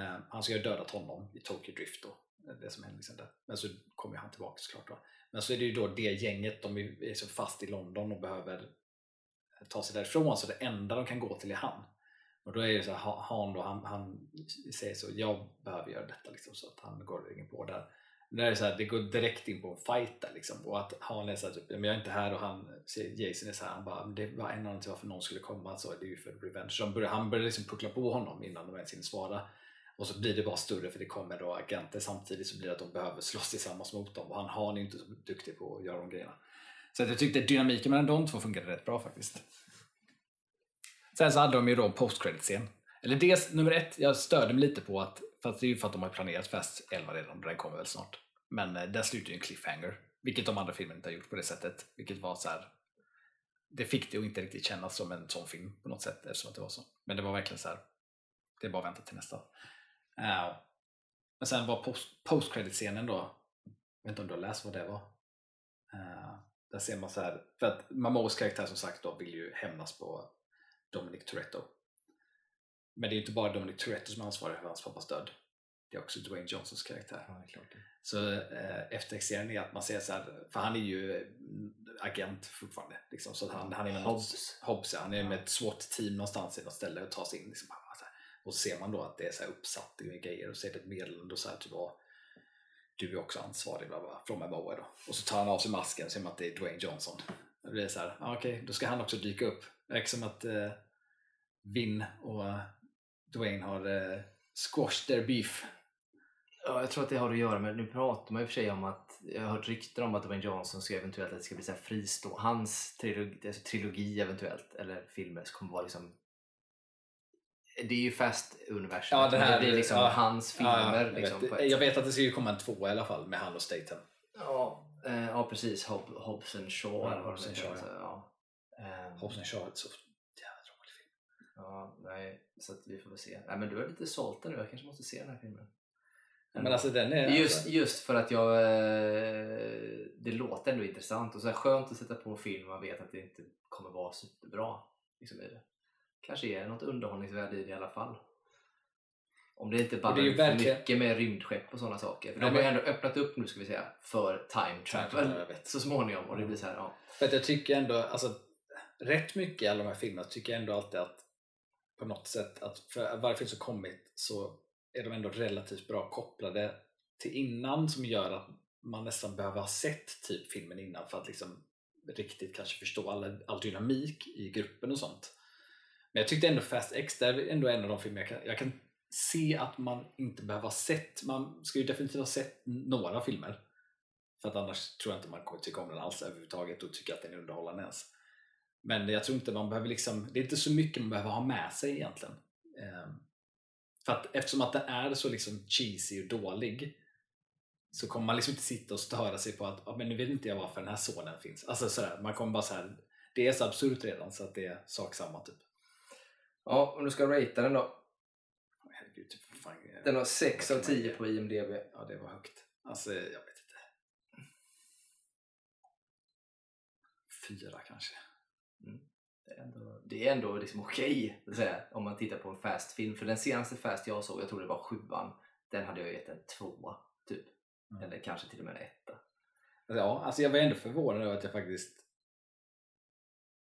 Eh, han ska ju ha dödat honom i Tokyo Drift då. Det som hände liksom där. Men så kommer han tillbaka såklart. Då. Men så är det ju då det gänget, de är så fast i London och behöver ta sig därifrån så det enda de kan gå till är han. Och då är det så här, han då, han, han säger så, jag behöver göra detta liksom, så att han går ingen på där. Det, är så här, det går direkt in på en fight där liksom, och att han är så här, typ, jag är inte här och han, Jason är så här, han bara, det var en anledning till varför någon skulle komma, så det är ju för revenge. Så börjar, han börjar liksom puckla på honom innan de ens hinner svara. Och så blir det bara större för det kommer då agenter samtidigt så blir det att de behöver slåss tillsammans mot dem och han, han är inte så duktig på att göra de grejerna. Så jag tyckte dynamiken mellan de två funkade rätt bra faktiskt. Sen så hade de ju då post credit scen Eller dels nummer ett, jag störde mig lite på att, fast det är ju för att de har planerat Fast 11 redan den kommer väl snart. Men eh, den slutar ju en cliffhanger, vilket de andra filmerna inte har gjort på det sättet. Vilket var så här, det fick det att inte riktigt kännas som en sån film på något sätt eftersom att det var så. Men det var verkligen så här, det är bara att vänta till nästa. Uh, men sen var post credit scenen då, jag vet inte om du har läst vad det var? Uh, där ser man så här, för att Mamos karaktär som sagt då vill ju hämnas på Dominic Toretto. Men det är inte bara Dominic Toretto som är ansvarig för hans pappas död. Det är också Dwayne Johnsons karaktär. Ja. Så eh, eftertexteringen är att man ser så här, för han är ju agent fortfarande. Liksom, så han, han är med Hobbs. Hobbs ja, han är ja. med ett SWAT-team någonstans i något ställe och tar sig in. Liksom, och så ser man då att det är så uppsatt med grejer och så är det ett meddelande och så här, typ, du är också ansvarig bla bla, från Maboa då. Och så tar han av sig masken och ser man att det är Dwayne Johnson. Det så här, ah, okej, okay, då ska han också dyka upp. Det som att eh, Vin och eh, Dwayne har eh, squashed their beef. Ja, jag tror att det har att göra med, nu pratar man i och för sig om att, jag har hört rykten om att Dwayne Johnson ska eventuellt att det ska bli så här fristå, hans trilogi, alltså trilogi eventuellt, eller filmer, så kommer vara liksom det är ju Fast-universum, ja, det, det blir liksom ja, hans filmer. Ja, jag, liksom, vet, jag vet att det ska ju komma en tvåa i alla fall med han och Statham. Ja, eh, ja precis. Hob Hobbs and Shaw. Ja, Hobbs and Shaw, heter, ja. Um, Hobbs and Shaw är så jävla dålig film. Ja, nej, så vi får väl se. Nej, men du är lite sålt nu, jag kanske måste se den här filmen. Men alltså den är... Just, alltså... just för att jag... Eh, det låter ändå intressant och så är det skönt att sätta på en film man vet att det inte kommer vara superbra. Liksom i det. Kanske är något underhållningsvärde i det i alla fall. Om det inte är för verkligen... mycket med rymdskepp och sådana saker. För de har ju ändå öppnat upp nu ska vi säga för time travel så småningom och det blir så här, ja. För att jag tycker ändå, alltså rätt mycket i alla de här filmerna tycker jag ändå alltid att på något sätt att för varje film som kommit så är de ändå relativt bra kopplade till innan som gör att man nästan behöver ha sett typ filmen innan för att liksom riktigt kanske förstå all, all dynamik i gruppen och sånt. Men jag tyckte ändå Fast X, det är ändå en av de filmer jag kan, jag kan se att man inte behöver ha sett, man ska ju definitivt ha sett några filmer. För att annars tror jag inte man kommer tycka om den alls överhuvudtaget och tycka att den är underhållande ens. Men jag tror inte man behöver liksom, det är inte så mycket man behöver ha med sig egentligen. Ehm, för att eftersom att den är så liksom cheesy och dålig så kommer man liksom inte sitta och störa sig på att ah, men nu vet inte jag varför den här sonen finns. Alltså sådär, man kommer bara så här, det är så absurt redan så att det är sak samma typ. Ja, om du ska ratea den då. Herregud, typ, fan, Den har 6 vad av kan man 10 ge? på IMDB. Ja, det var högt. Alltså, jag vet inte. Fyra kanske. Det är ändå, det är ändå liksom okej säga, om man tittar på en fast film. För den senaste fast jag såg, jag tror det var sjuan, den hade jag gett en tvåa. Typ. Mm. Eller kanske till och med en etta. Ja, alltså jag var ändå förvånad över att jag faktiskt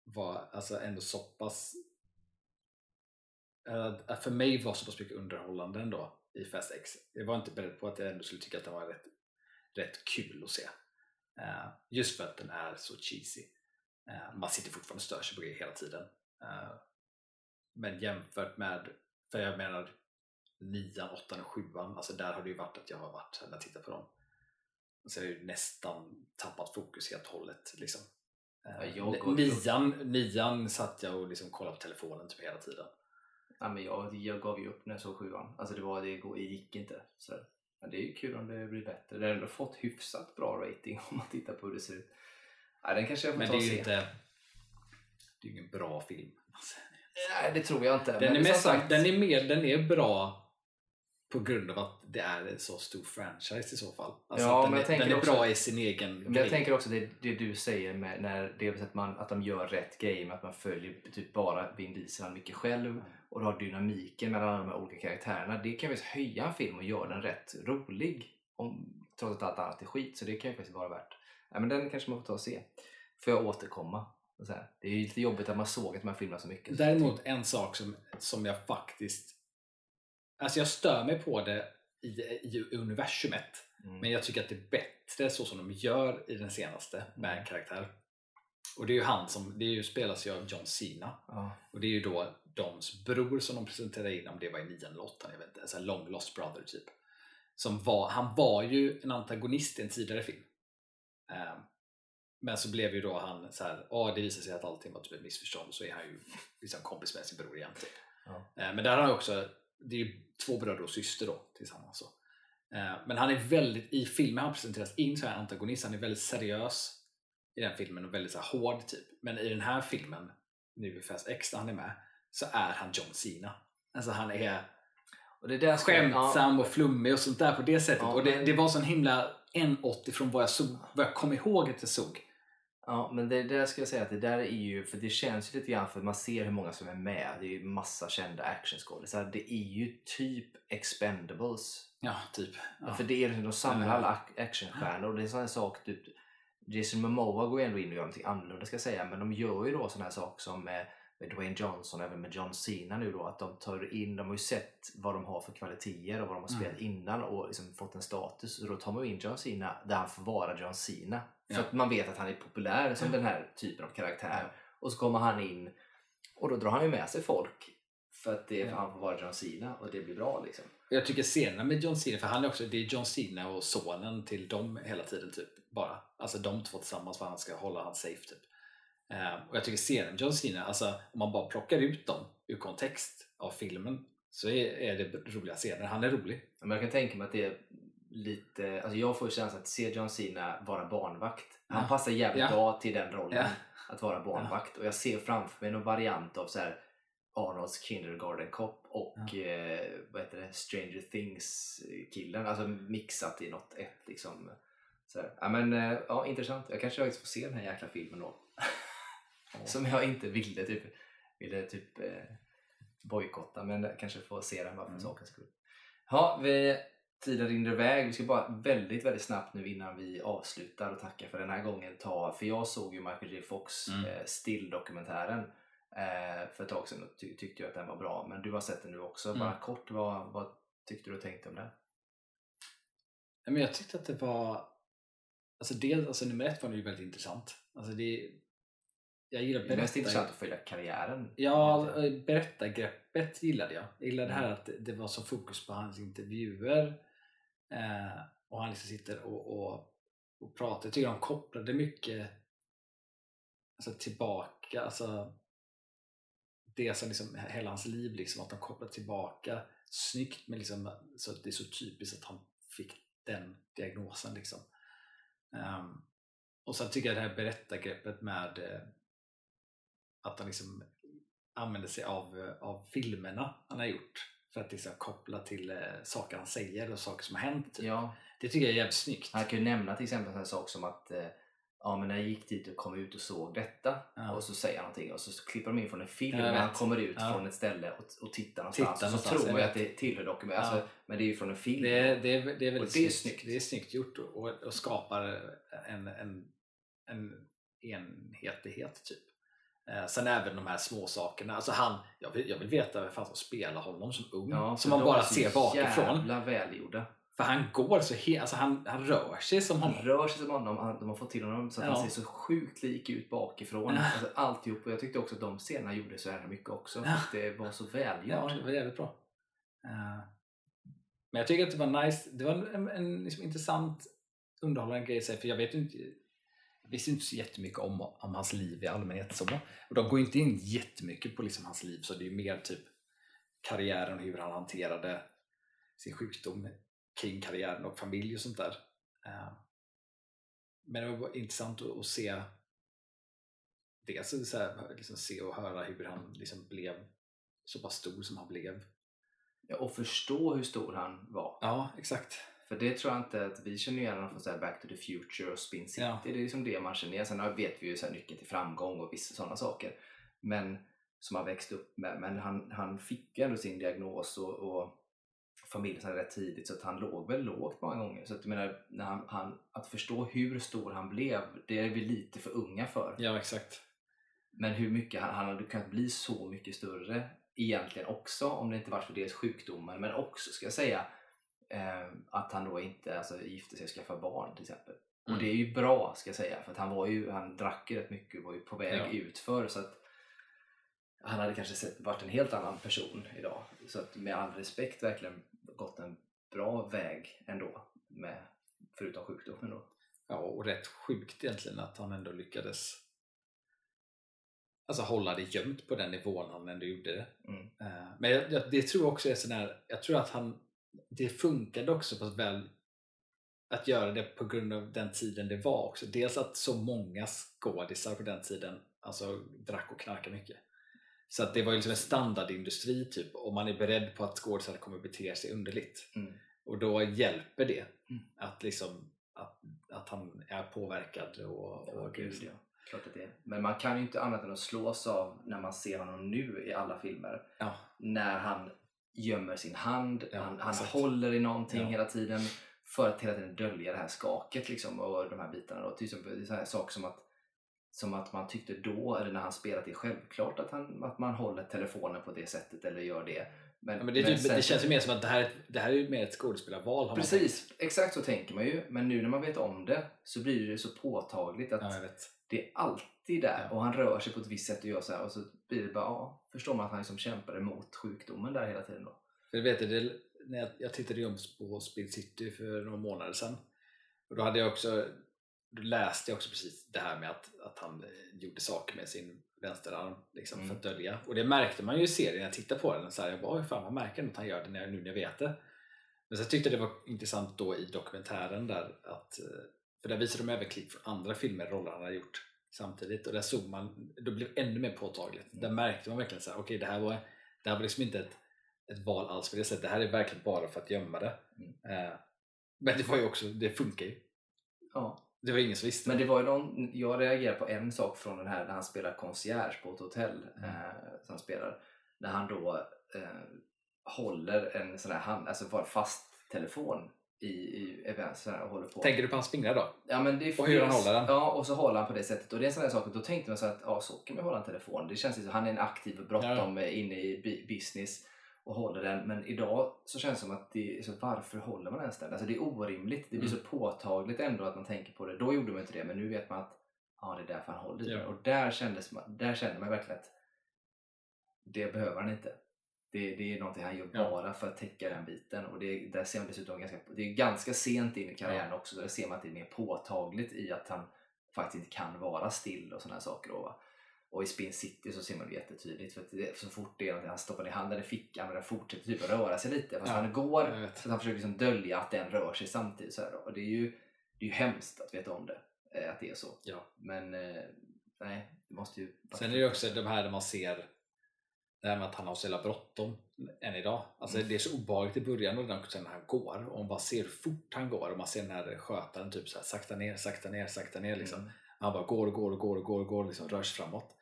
var alltså ändå så pass att för mig var så pass mycket underhållande ändå i Fast X. Jag var inte beredd på att jag ändå skulle tycka att den var rätt, rätt kul att se. Eh, just för att den är så cheesy. Eh, man sitter fortfarande och stör sig på grejer hela tiden. Eh, men jämfört med, för jag menar nian, åttan och sjuan, alltså där har det ju varit att jag har varit när jag tittar på dem. Så jag har ju nästan tappat fokus helt och hållet. Liksom. Eh, Ja, nian, nian satt jag och liksom kollade på telefonen typ hela tiden. Ja, men jag, jag gav ju upp när jag såg sjuan. Alltså det, var, det, gick inte. Så, men det är ju kul om det blir bättre. Den har ändå fått hyfsat bra rating om man tittar på hur det ser ut. Ja, den kanske jag får Men ta det är ju inte det är ingen bra film. Nej, det tror jag inte. Den Men är, mest, sagt- den, är mer, den är bra på grund av att det är en så stor franchise i så fall. Alltså Ja, den, men jag är, den är också- bra i sin egen Men grej. jag tänker också det, det du säger med när det att, man, att de gör rätt grej med att man följer typ bara Vin Diesel mycket själv och du har dynamiken mellan alla de här olika karaktärerna. Det kan ju faktiskt höja en film och göra den rätt rolig. Om, trots att allt annat är skit. Så det kan ju faktiskt vara värt. Ja, men den kanske man får ta och se. Får jag återkomma. Och. Det är ju lite jobbigt att man såg att man filmar så mycket. Däremot en sak som, som jag faktiskt... Alltså jag stör mig på det i, i universumet. Mm. Men jag tycker att det är bättre så som de gör i den senaste med en karaktär. Och det är ju han som, det är ju, spelas ju av John Cena. ja. Och det är ju då Doms bror som de presenterade in, om det var i nian eller åttan, jag vet inte, en long lost brother typ. Som var, han var ju en antagonist i en tidigare film. Ehm, men så blev ju då han så här, ja det visade sig att allting var typ ett missförstånd så är han ju liksom kompis med sin bror igen. Typ. Ja. Ehm, men där har han också, det är två bröder och syster då tillsammans. Så. Ehm, men han är väldigt, i filmen han presenteras in så här antagonist, han är väldigt seriös i den filmen och väldigt så här hård typ. Men i den här filmen, nu i Fast X när han är med, så är han John Cena. Alltså han är Och det där skämtsam och flummig och sånt där på det sättet. Ja, och det, det var sån himla 180 från vad jag, såg, vad jag kom ihåg att jag såg. Ja, men det där ska jag säga att det där är ju, för det känns ju lite grann för man ser hur många som är med. Det är ju massa kända actionskådisar. Det är ju typ Expendables. Ja, typ. Ja. För det är liksom, de samlar Ja. alla ac- actionstjärnor och det är sån här sak typ Jason Momoa går ju ändå in och gör någonting annorlunda ska jag säga men de gör ju då såna här saker som med, Dwayne Johnson även med John Cena nu då att de tar in, de har ju sett vad de har för kvaliteter och vad de har Mm. spelat innan och liksom fått en status och då tar man in John Cena där han får vara John Cena. För Ja. att man vet att han är populär som den här typen av karaktär. Och så kommer han in och då drar han ju med sig folk för att det, Ja. han får vara John Cena och det blir bra liksom. Jag tycker scenerna med John Cena, för han är också, det är John Cena och sonen till dem hela tiden typ. Bara. Alltså de två tillsammans för att han ska hålla han safe typ. Ehm, och jag tycker med John Cena, alltså om man bara plockar ut dem ur kontext av filmen så är, det roliga scener. Han är rolig. Men jag kan tänka mig att det är lite, alltså jag får känslan att se John Cena vara barnvakt. Han Ja. passar jävligt Ja. bra till den rollen, Ja. att vara barnvakt. Och jag ser framför mig någon variant av så här Arnolds Kindergarten Cop och eh, vad heter det? Stranger Things killen. Alltså mixat i något ett liksom. Så här. Ja, men, eh, ja, intressant. Jag kanske faktiskt får se den här jäkla filmen då. Som jag inte ville typ, ville typ eh, bojkotta men kanske får se den bara för Mm. sakens skull. Ja, vi, tiden rinner iväg. Vi ska bara väldigt, väldigt snabbt nu innan vi avslutar och tackar för den här gången ta, för jag såg ju Michael J Fox Mm. eh, Still-dokumentären eh, för ett tag sedan och ty- tyckte jag att den var bra. Men du har sett den nu också. Mm. Bara kort, vad, vad tyckte du och tänkte om den? Men jag tyckte att det var... Alltså dels, alltså nummer ett var det ju väldigt intressant. Alltså det, jag gillar Det är mest berättar- intressant att följa karriären. Ja, eh, berättargreppet gillade jag. Jag gillade det här Mm. att det var så fokus på hans intervjuer eh, och han liksom sitter och, och, och pratar. Jag tycker de kopplade mycket alltså, tillbaka, alltså det som liksom hela hans liv, liksom, att de kopplar tillbaka snyggt men liksom, så det är så typiskt att han fick den diagnosen. Liksom. Ehm, och sen tycker jag det här berättargreppet med eh, att han liksom använder sig av, av filmerna han har gjort för att liksom koppla till eh, saker han säger och saker som har hänt. Typ. Ja, Det tycker jag är jävligt snyggt. han kan ju nämna till exempel en sak som att eh, ja, men när jag gick dit och kom ut och såg detta Ja. och så säger han någonting och så klipper de in från en film när han kommer ut Ja. från ett ställe och, och tittar någonstans. Tittar så någonstans, tror jag jag att det tillhör dokument. Ja. Alltså, men det är ju från en film. Det är, det är, det är väldigt Och det är snyggt. snyggt. Det är snyggt gjort och, och, och skapar en, en, en enhetlighet typ. Eh, sen även de här små sakerna. Alltså han, jag, vill, jag vill veta vem fan som spelar honom som ung. Ja, som man bara ser bakifrån. jävla välgjorda. För han går så he, alltså han, han rör sig som Han honom. rör sig som honom, han- de har fått till honom så att Ja. han ser så sjukt lik ut bakifrån. Ja. Alltså, alltihop. Och jag tyckte också att de scenerna gjorde så jävla mycket också. Ja. Det var så välgjort. Ja, det var jävligt bra. Eh, men jag tycker att det var nice. Det var en, en, en liksom intressant underhållande grej. så här, För jag vet inte, visste inte så jättemycket om, om hans liv i allmänhet. Så. Och de går inte in jättemycket på liksom hans liv. Så det är mer typ karriären och hur han hanterade sin sjukdom kring karriären och familj och sånt där. Eh, men det var intressant att, att se dels så här, liksom se och höra hur han liksom blev så pass stor som han blev. Ja, och förstå hur stor han var. Ja, exakt. För det tror jag inte att vi känner igen från så Back to the Future och Spin City. Ja. Det är liksom det man känner igen. Sen vet vi ju så här nyckeln till framgång och vissa sådana saker. Men som han växte upp med. Men han, han fick ju ändå sin diagnos och, och familjen rätt tidigt så att han låg väl lågt många gånger. Så att jag menar, när han, han, att förstå hur stor han blev, det är vi lite för unga för. Ja, exakt. Men hur mycket han, han hade kunnat bli så mycket större egentligen också om det inte varit för dels sjukdomar men också ska jag säga att han då inte alltså, gifte sig och skaffade barn till exempel. Mm. Och det är ju bra ska jag säga för han var ju, han drack ju rätt mycket och var ju på väg Ja. utför så att han hade kanske sett, varit en helt annan person idag. Så att med all respekt verkligen gått en bra väg ändå med, förutom sjukdomen då. Ja, och rätt sjukt egentligen att han ändå lyckades alltså hålla det gömt på den nivån han ändå gjorde det. Mm. Eh, Men jag, jag, det tror jag också är sån här, jag tror att han, det funkade också på väl att göra det på grund av den tiden det var också. Dels att så många skådisar på den tiden alltså, drack och knarkade mycket. Så att det var ju liksom en standardindustri typ och man är beredd på att skådisar kommer bete sig underligt. Mm. Och då hjälper det Mm. att, liksom, att, att han är påverkad. Och, Ja, och gud ja. Klart att det är. Men man kan ju inte annat än att slås av när man ser honom nu i alla filmer. Ja. När han gömmer sin hand, Ja, han, han håller i någonting Ja. hela tiden för att hela tiden dölja det här skaket liksom, och de här bitarna. Då. Till exempel så här saker som att, som att man tyckte då, eller när han spelat det självklart att, han, att man håller telefonen på det sättet eller gör det. Men, Ja, men det, är typ, sen- det känns ju mer som att det här, det här är mer ett skådespelarval. Precis, exakt så tänker man ju. Men nu när man vet om det så blir det så påtagligt att det är alltid där Ja. och han rör sig på ett visst sätt och gör så här och så blir det bara, ja, förstår man att han liksom kämpar emot sjukdomen där hela tiden då. För jag vet det, när jag, jag tittade ju på Speed City för några månader sedan. Och då hade jag också då läste jag också precis det här med att, att han gjorde saker med sin vänsterarm liksom, Mm. för att dölja. Och det märkte man ju i serien när jag tittade på den. Så här, jag bara, "Oj, fan man märker att han gör det när jag, nu när jag vet det. Men så tyckte jag det var intressant då i dokumentären där att, eh, för där visade de även klipp från andra filmer, roller han har gjort samtidigt och där såg man, då blev det ännu mer påtagligt. Mm. Där märkte man verkligen så här, okej det här var, det här var liksom inte ett, ett val alls på det sättet. Det här är verkligen bara för att gömma det. Mm. Eh, men det var ju också, det funkar ju. Ja. Det var ingen som visste. Men det var ju någon, jag reagerade på en sak från den här när han spelar concierge på ett hotell. Mm. Eh, som spelar. När han då eh, håller en sån här hand, alltså fast telefon i, i event så här, och håller på. Tänker du på hans fingrar då? Ja, men det Och hur han håller den? Ja, och så håller han på det sättet. Och det är en sån där sak, då tänkte man så att ja, så kan man hålla en telefon. Det känns som han är en aktiv och bråttom ja. inne i business och håller den. Men idag så känns det som att det, så varför håller man ens den? Alltså det är orimligt. Det blir Mm. så påtagligt ändå att man tänker på det. Då gjorde man inte det, men nu vet man att ja det är därför han håller i Ja. den. Och där, kändes man, där kände man verkligen att det behöver han inte. Det, det är någonting han gör Ja. bara för att täcka den biten. Och det, där ser man dessutom ganska, det är ganska sent in i karriären också. Där ser man att det är mer påtagligt i att han faktiskt inte kan vara still och sådana saker. Och, och i Spin City så ser man det jättetydligt. För att det, så fort det är någonting, han stoppar ner handen i fickan och den fortsätter typ att röra sig lite. Fast Ja, han går så han försöker liksom dölja att den rör sig samtidigt. Så då. och det är, ju, det är ju hemskt att veta om det. eh, Att det är så. Ja. Men eh, nej, det måste ju... Sen är det också de här där man ser det här med att han har så jävla bråttom än idag. Alltså Mm. Det är så obehagligt i början och också när han går och man bara ser hur fort han går och man ser den här skötaren typ så här, sakta ner, sakta ner, sakta ner liksom. Mm. Han bara går och går och går och går och går liksom, rör sig framåt.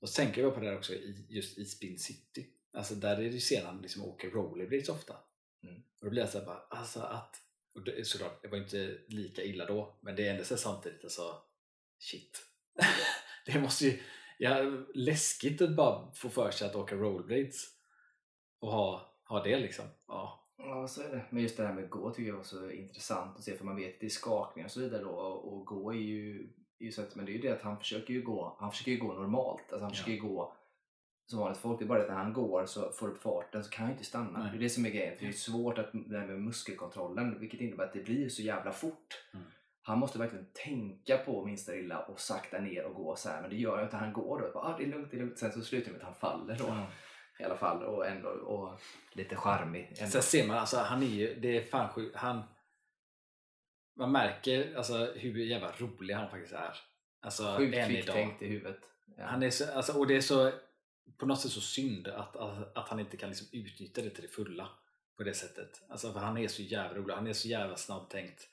Och så tänker jag på det här också i, just i Spin City. Alltså där är det ju sen han liksom åker rollerblades ofta. Mm. Och då blir jag så här bara, alltså att och det, såklart, det var inte lika illa då men det är ändå samtidigt alltså shit. det måste ju, ja, läskigt att bara få för sig att åka rollerblades och ha, ha det liksom. Ja. Ja, så är det. Men just det här med gå tycker jag var så intressant att se för man vet att det är skakningar och så vidare då och gå är ju, är ju så att, men det är ju det att han försöker ju gå, han försöker gå normalt. Alltså han Ja. försöker ju gå som vanligt folk. Det är bara det att när han går så får upp farten så kan han ju inte stanna. Nej. Det är det som är grejen. För det är svårt att, det här med muskelkontrollen vilket innebär att det blir så jävla fort. Mm. Han måste verkligen tänka på minsta lilla och sakta ner och gå så här. Men det gör ju inte. Han går då. Bara, ah, det är lugnt, det är lugnt. Sen så slutar det med att han faller då. I alla fall. Och ändå och lite charmig. Ändå. Sen ser man, alltså han är ju, det är fan sjukt, han man märker alltså hur jävla rolig han faktiskt är. Alltså Sjukt kvicktänkt i huvudet. Ja. Han är så, alltså, och det är så på något sätt så synd att, att, att han inte kan liksom utnyttja det till det fulla på det sättet. Alltså för han är så jävla rolig, han är så jävla snabbtänkt.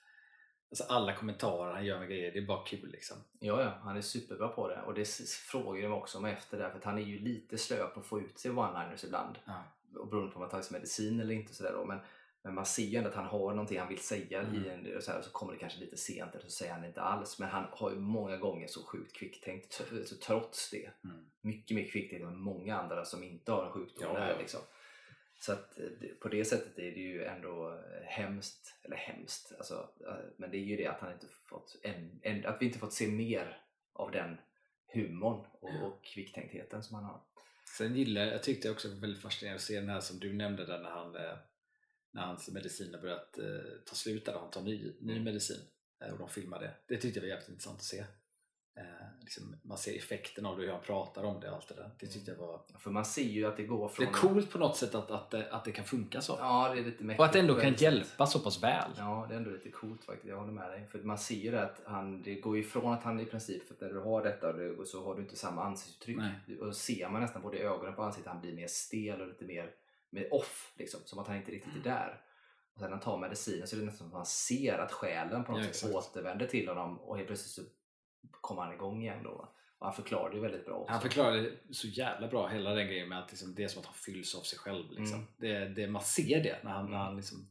Alltså alla kommentarer han gör med grejer, det är bara kul liksom. Ja, ja, han är superbra på det. Och det frågar de också om efter det. För han är ju lite slö på att få ut sig one-liners ibland. Ja. Och beroende på om man tagit medicin eller inte. Så där då. Men, men man ser ju ändå att han har någonting han vill säga Mm. i en, och så, här, och så kommer det kanske lite sent eller så säger han inte alls. Men han har ju många gånger så sjukt kvicktänkt. Så trots det. Mm. Mycket mer kvicktänkt än många andra som inte har en sjukdom. Ja, där, ja. liksom. Så att eh, på det sättet är det ju ändå eh, hemskt, eller hemskt, alltså, eh, men det är ju det att han inte fått, en, en, att vi inte fått se mer av den humorn och, och kvicktänktheten som han har. Sen gillar jag, jag tyckte också det var väldigt fascinerande att se den här som du nämnde där när, han, när hans medicin har börjat eh, ta slut där och han tar ny, ny Mm. medicin och de filmar det. Det tyckte jag var jävligt intressant att se. Eh, liksom, man ser effekten av det, hur han pratar om det och allt det där. Det tyckte jag var För man ser ju att det går det från... är coolt på något sätt att, att, det- att det kan funka så. Ja, det är lite mäktigt. och att det ändå kan hjälpa så pass väl. Ja, det är ändå lite coolt faktiskt. Jag håller med dig. För man ser ju det att han, det går ifrån att han i princip, för att när du har detta det- så har du inte samma ansiktsuttryck. Nej. Och ser man nästan både ögonen på ansiktet han blir mer stel och lite mer, mer off. Liksom, som att han inte riktigt är där. Och sen när han tar medicinen så är det nästan som att man ser att själen på något Ja, sätt återvänder till honom och helt plötsligt så kommer han igång igen. Då. Och han förklarar det ju väldigt bra också. Han förklarade det så jävla bra, hela den grejen med att liksom, det är som att han fylls av sig själv. Liksom. Mm. Det, det, man ser det när han, när Mm. han liksom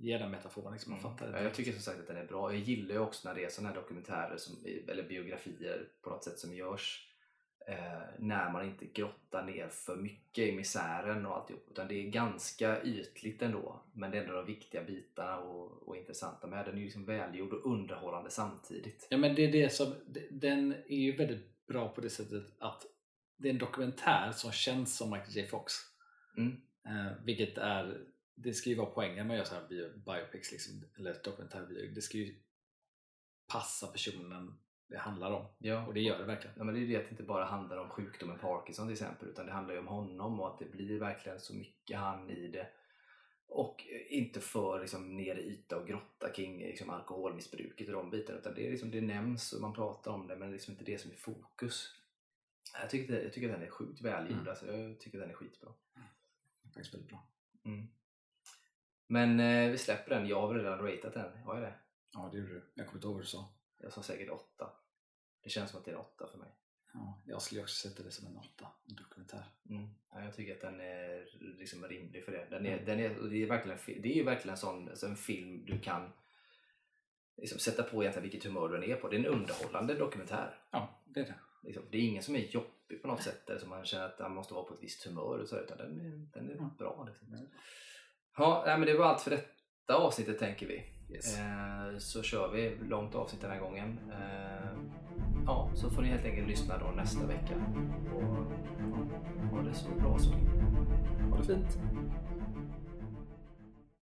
ger den metaforen. Liksom, man fattar det. Ja, jag tycker som sagt att den är bra. Jag gillar ju också när det är sådana här dokumentärer som, eller biografier på något sätt som görs när man inte grottar ner för mycket i misären och alltihop. Utan det är ganska ytligt ändå. Men det är ändå de viktiga bitarna och, och intressanta med. Den är ju liksom välgjord och underhållande samtidigt. Ja, men det är det som, den är ju väldigt bra på det sättet att det är en dokumentär som känns som Michael J Fox. Mm. Eh, vilket är, det ska ju vara poängen när man gör så här bio, biopics, liksom, eller dokumentärbio. Det ska ju passa personen det handlar om. Ja. Och det gör det verkligen. Ja, men det är det att det inte bara handlar om sjukdomen Parkinson till exempel utan det handlar ju om honom och att det blir verkligen så mycket han i det och inte för liksom, ner i yta och grotta kring liksom, alkoholmissbruket och de bitarna utan det, är liksom, det nämns och man pratar om det men det är liksom inte det som är fokus. Jag tycker, jag tycker att den är sjukt välgjord, Mm. alltså, jag tycker att den är skitbra. Faktiskt väldigt bra. Mm. Men eh, vi släpper den, jag har väl redan ratat den, har jag det? Ja, det gjorde du. Jag kommer inte ihåg vad du sa. Jag sa säkert åtta. Det känns som att det är en åtta för mig. Ja, jag skulle också sätta det som en åtta, en dokumentär. Mm. Ja, jag tycker att den är liksom rimlig för det. Den är, Mm. den är, det, är verkligen, det är ju verkligen en sån alltså en film du kan liksom sätta på egentligen vilket humör du än är på. Det är en underhållande dokumentär. Ja, det är det. Liksom. Det är ingen som är jobbig på något sätt eller som man känner att man måste vara på ett visst humör och så, utan den är, den är Mm. bra. Liksom. Ja, nej, men det var allt för detta avsnittet tänker vi. Yes. Eh, så kör vi långt avsnitt den här gången. Eh, ja, så får ni helt enkelt lyssna då nästa vecka. Och ha det så bra så. Ha det fint!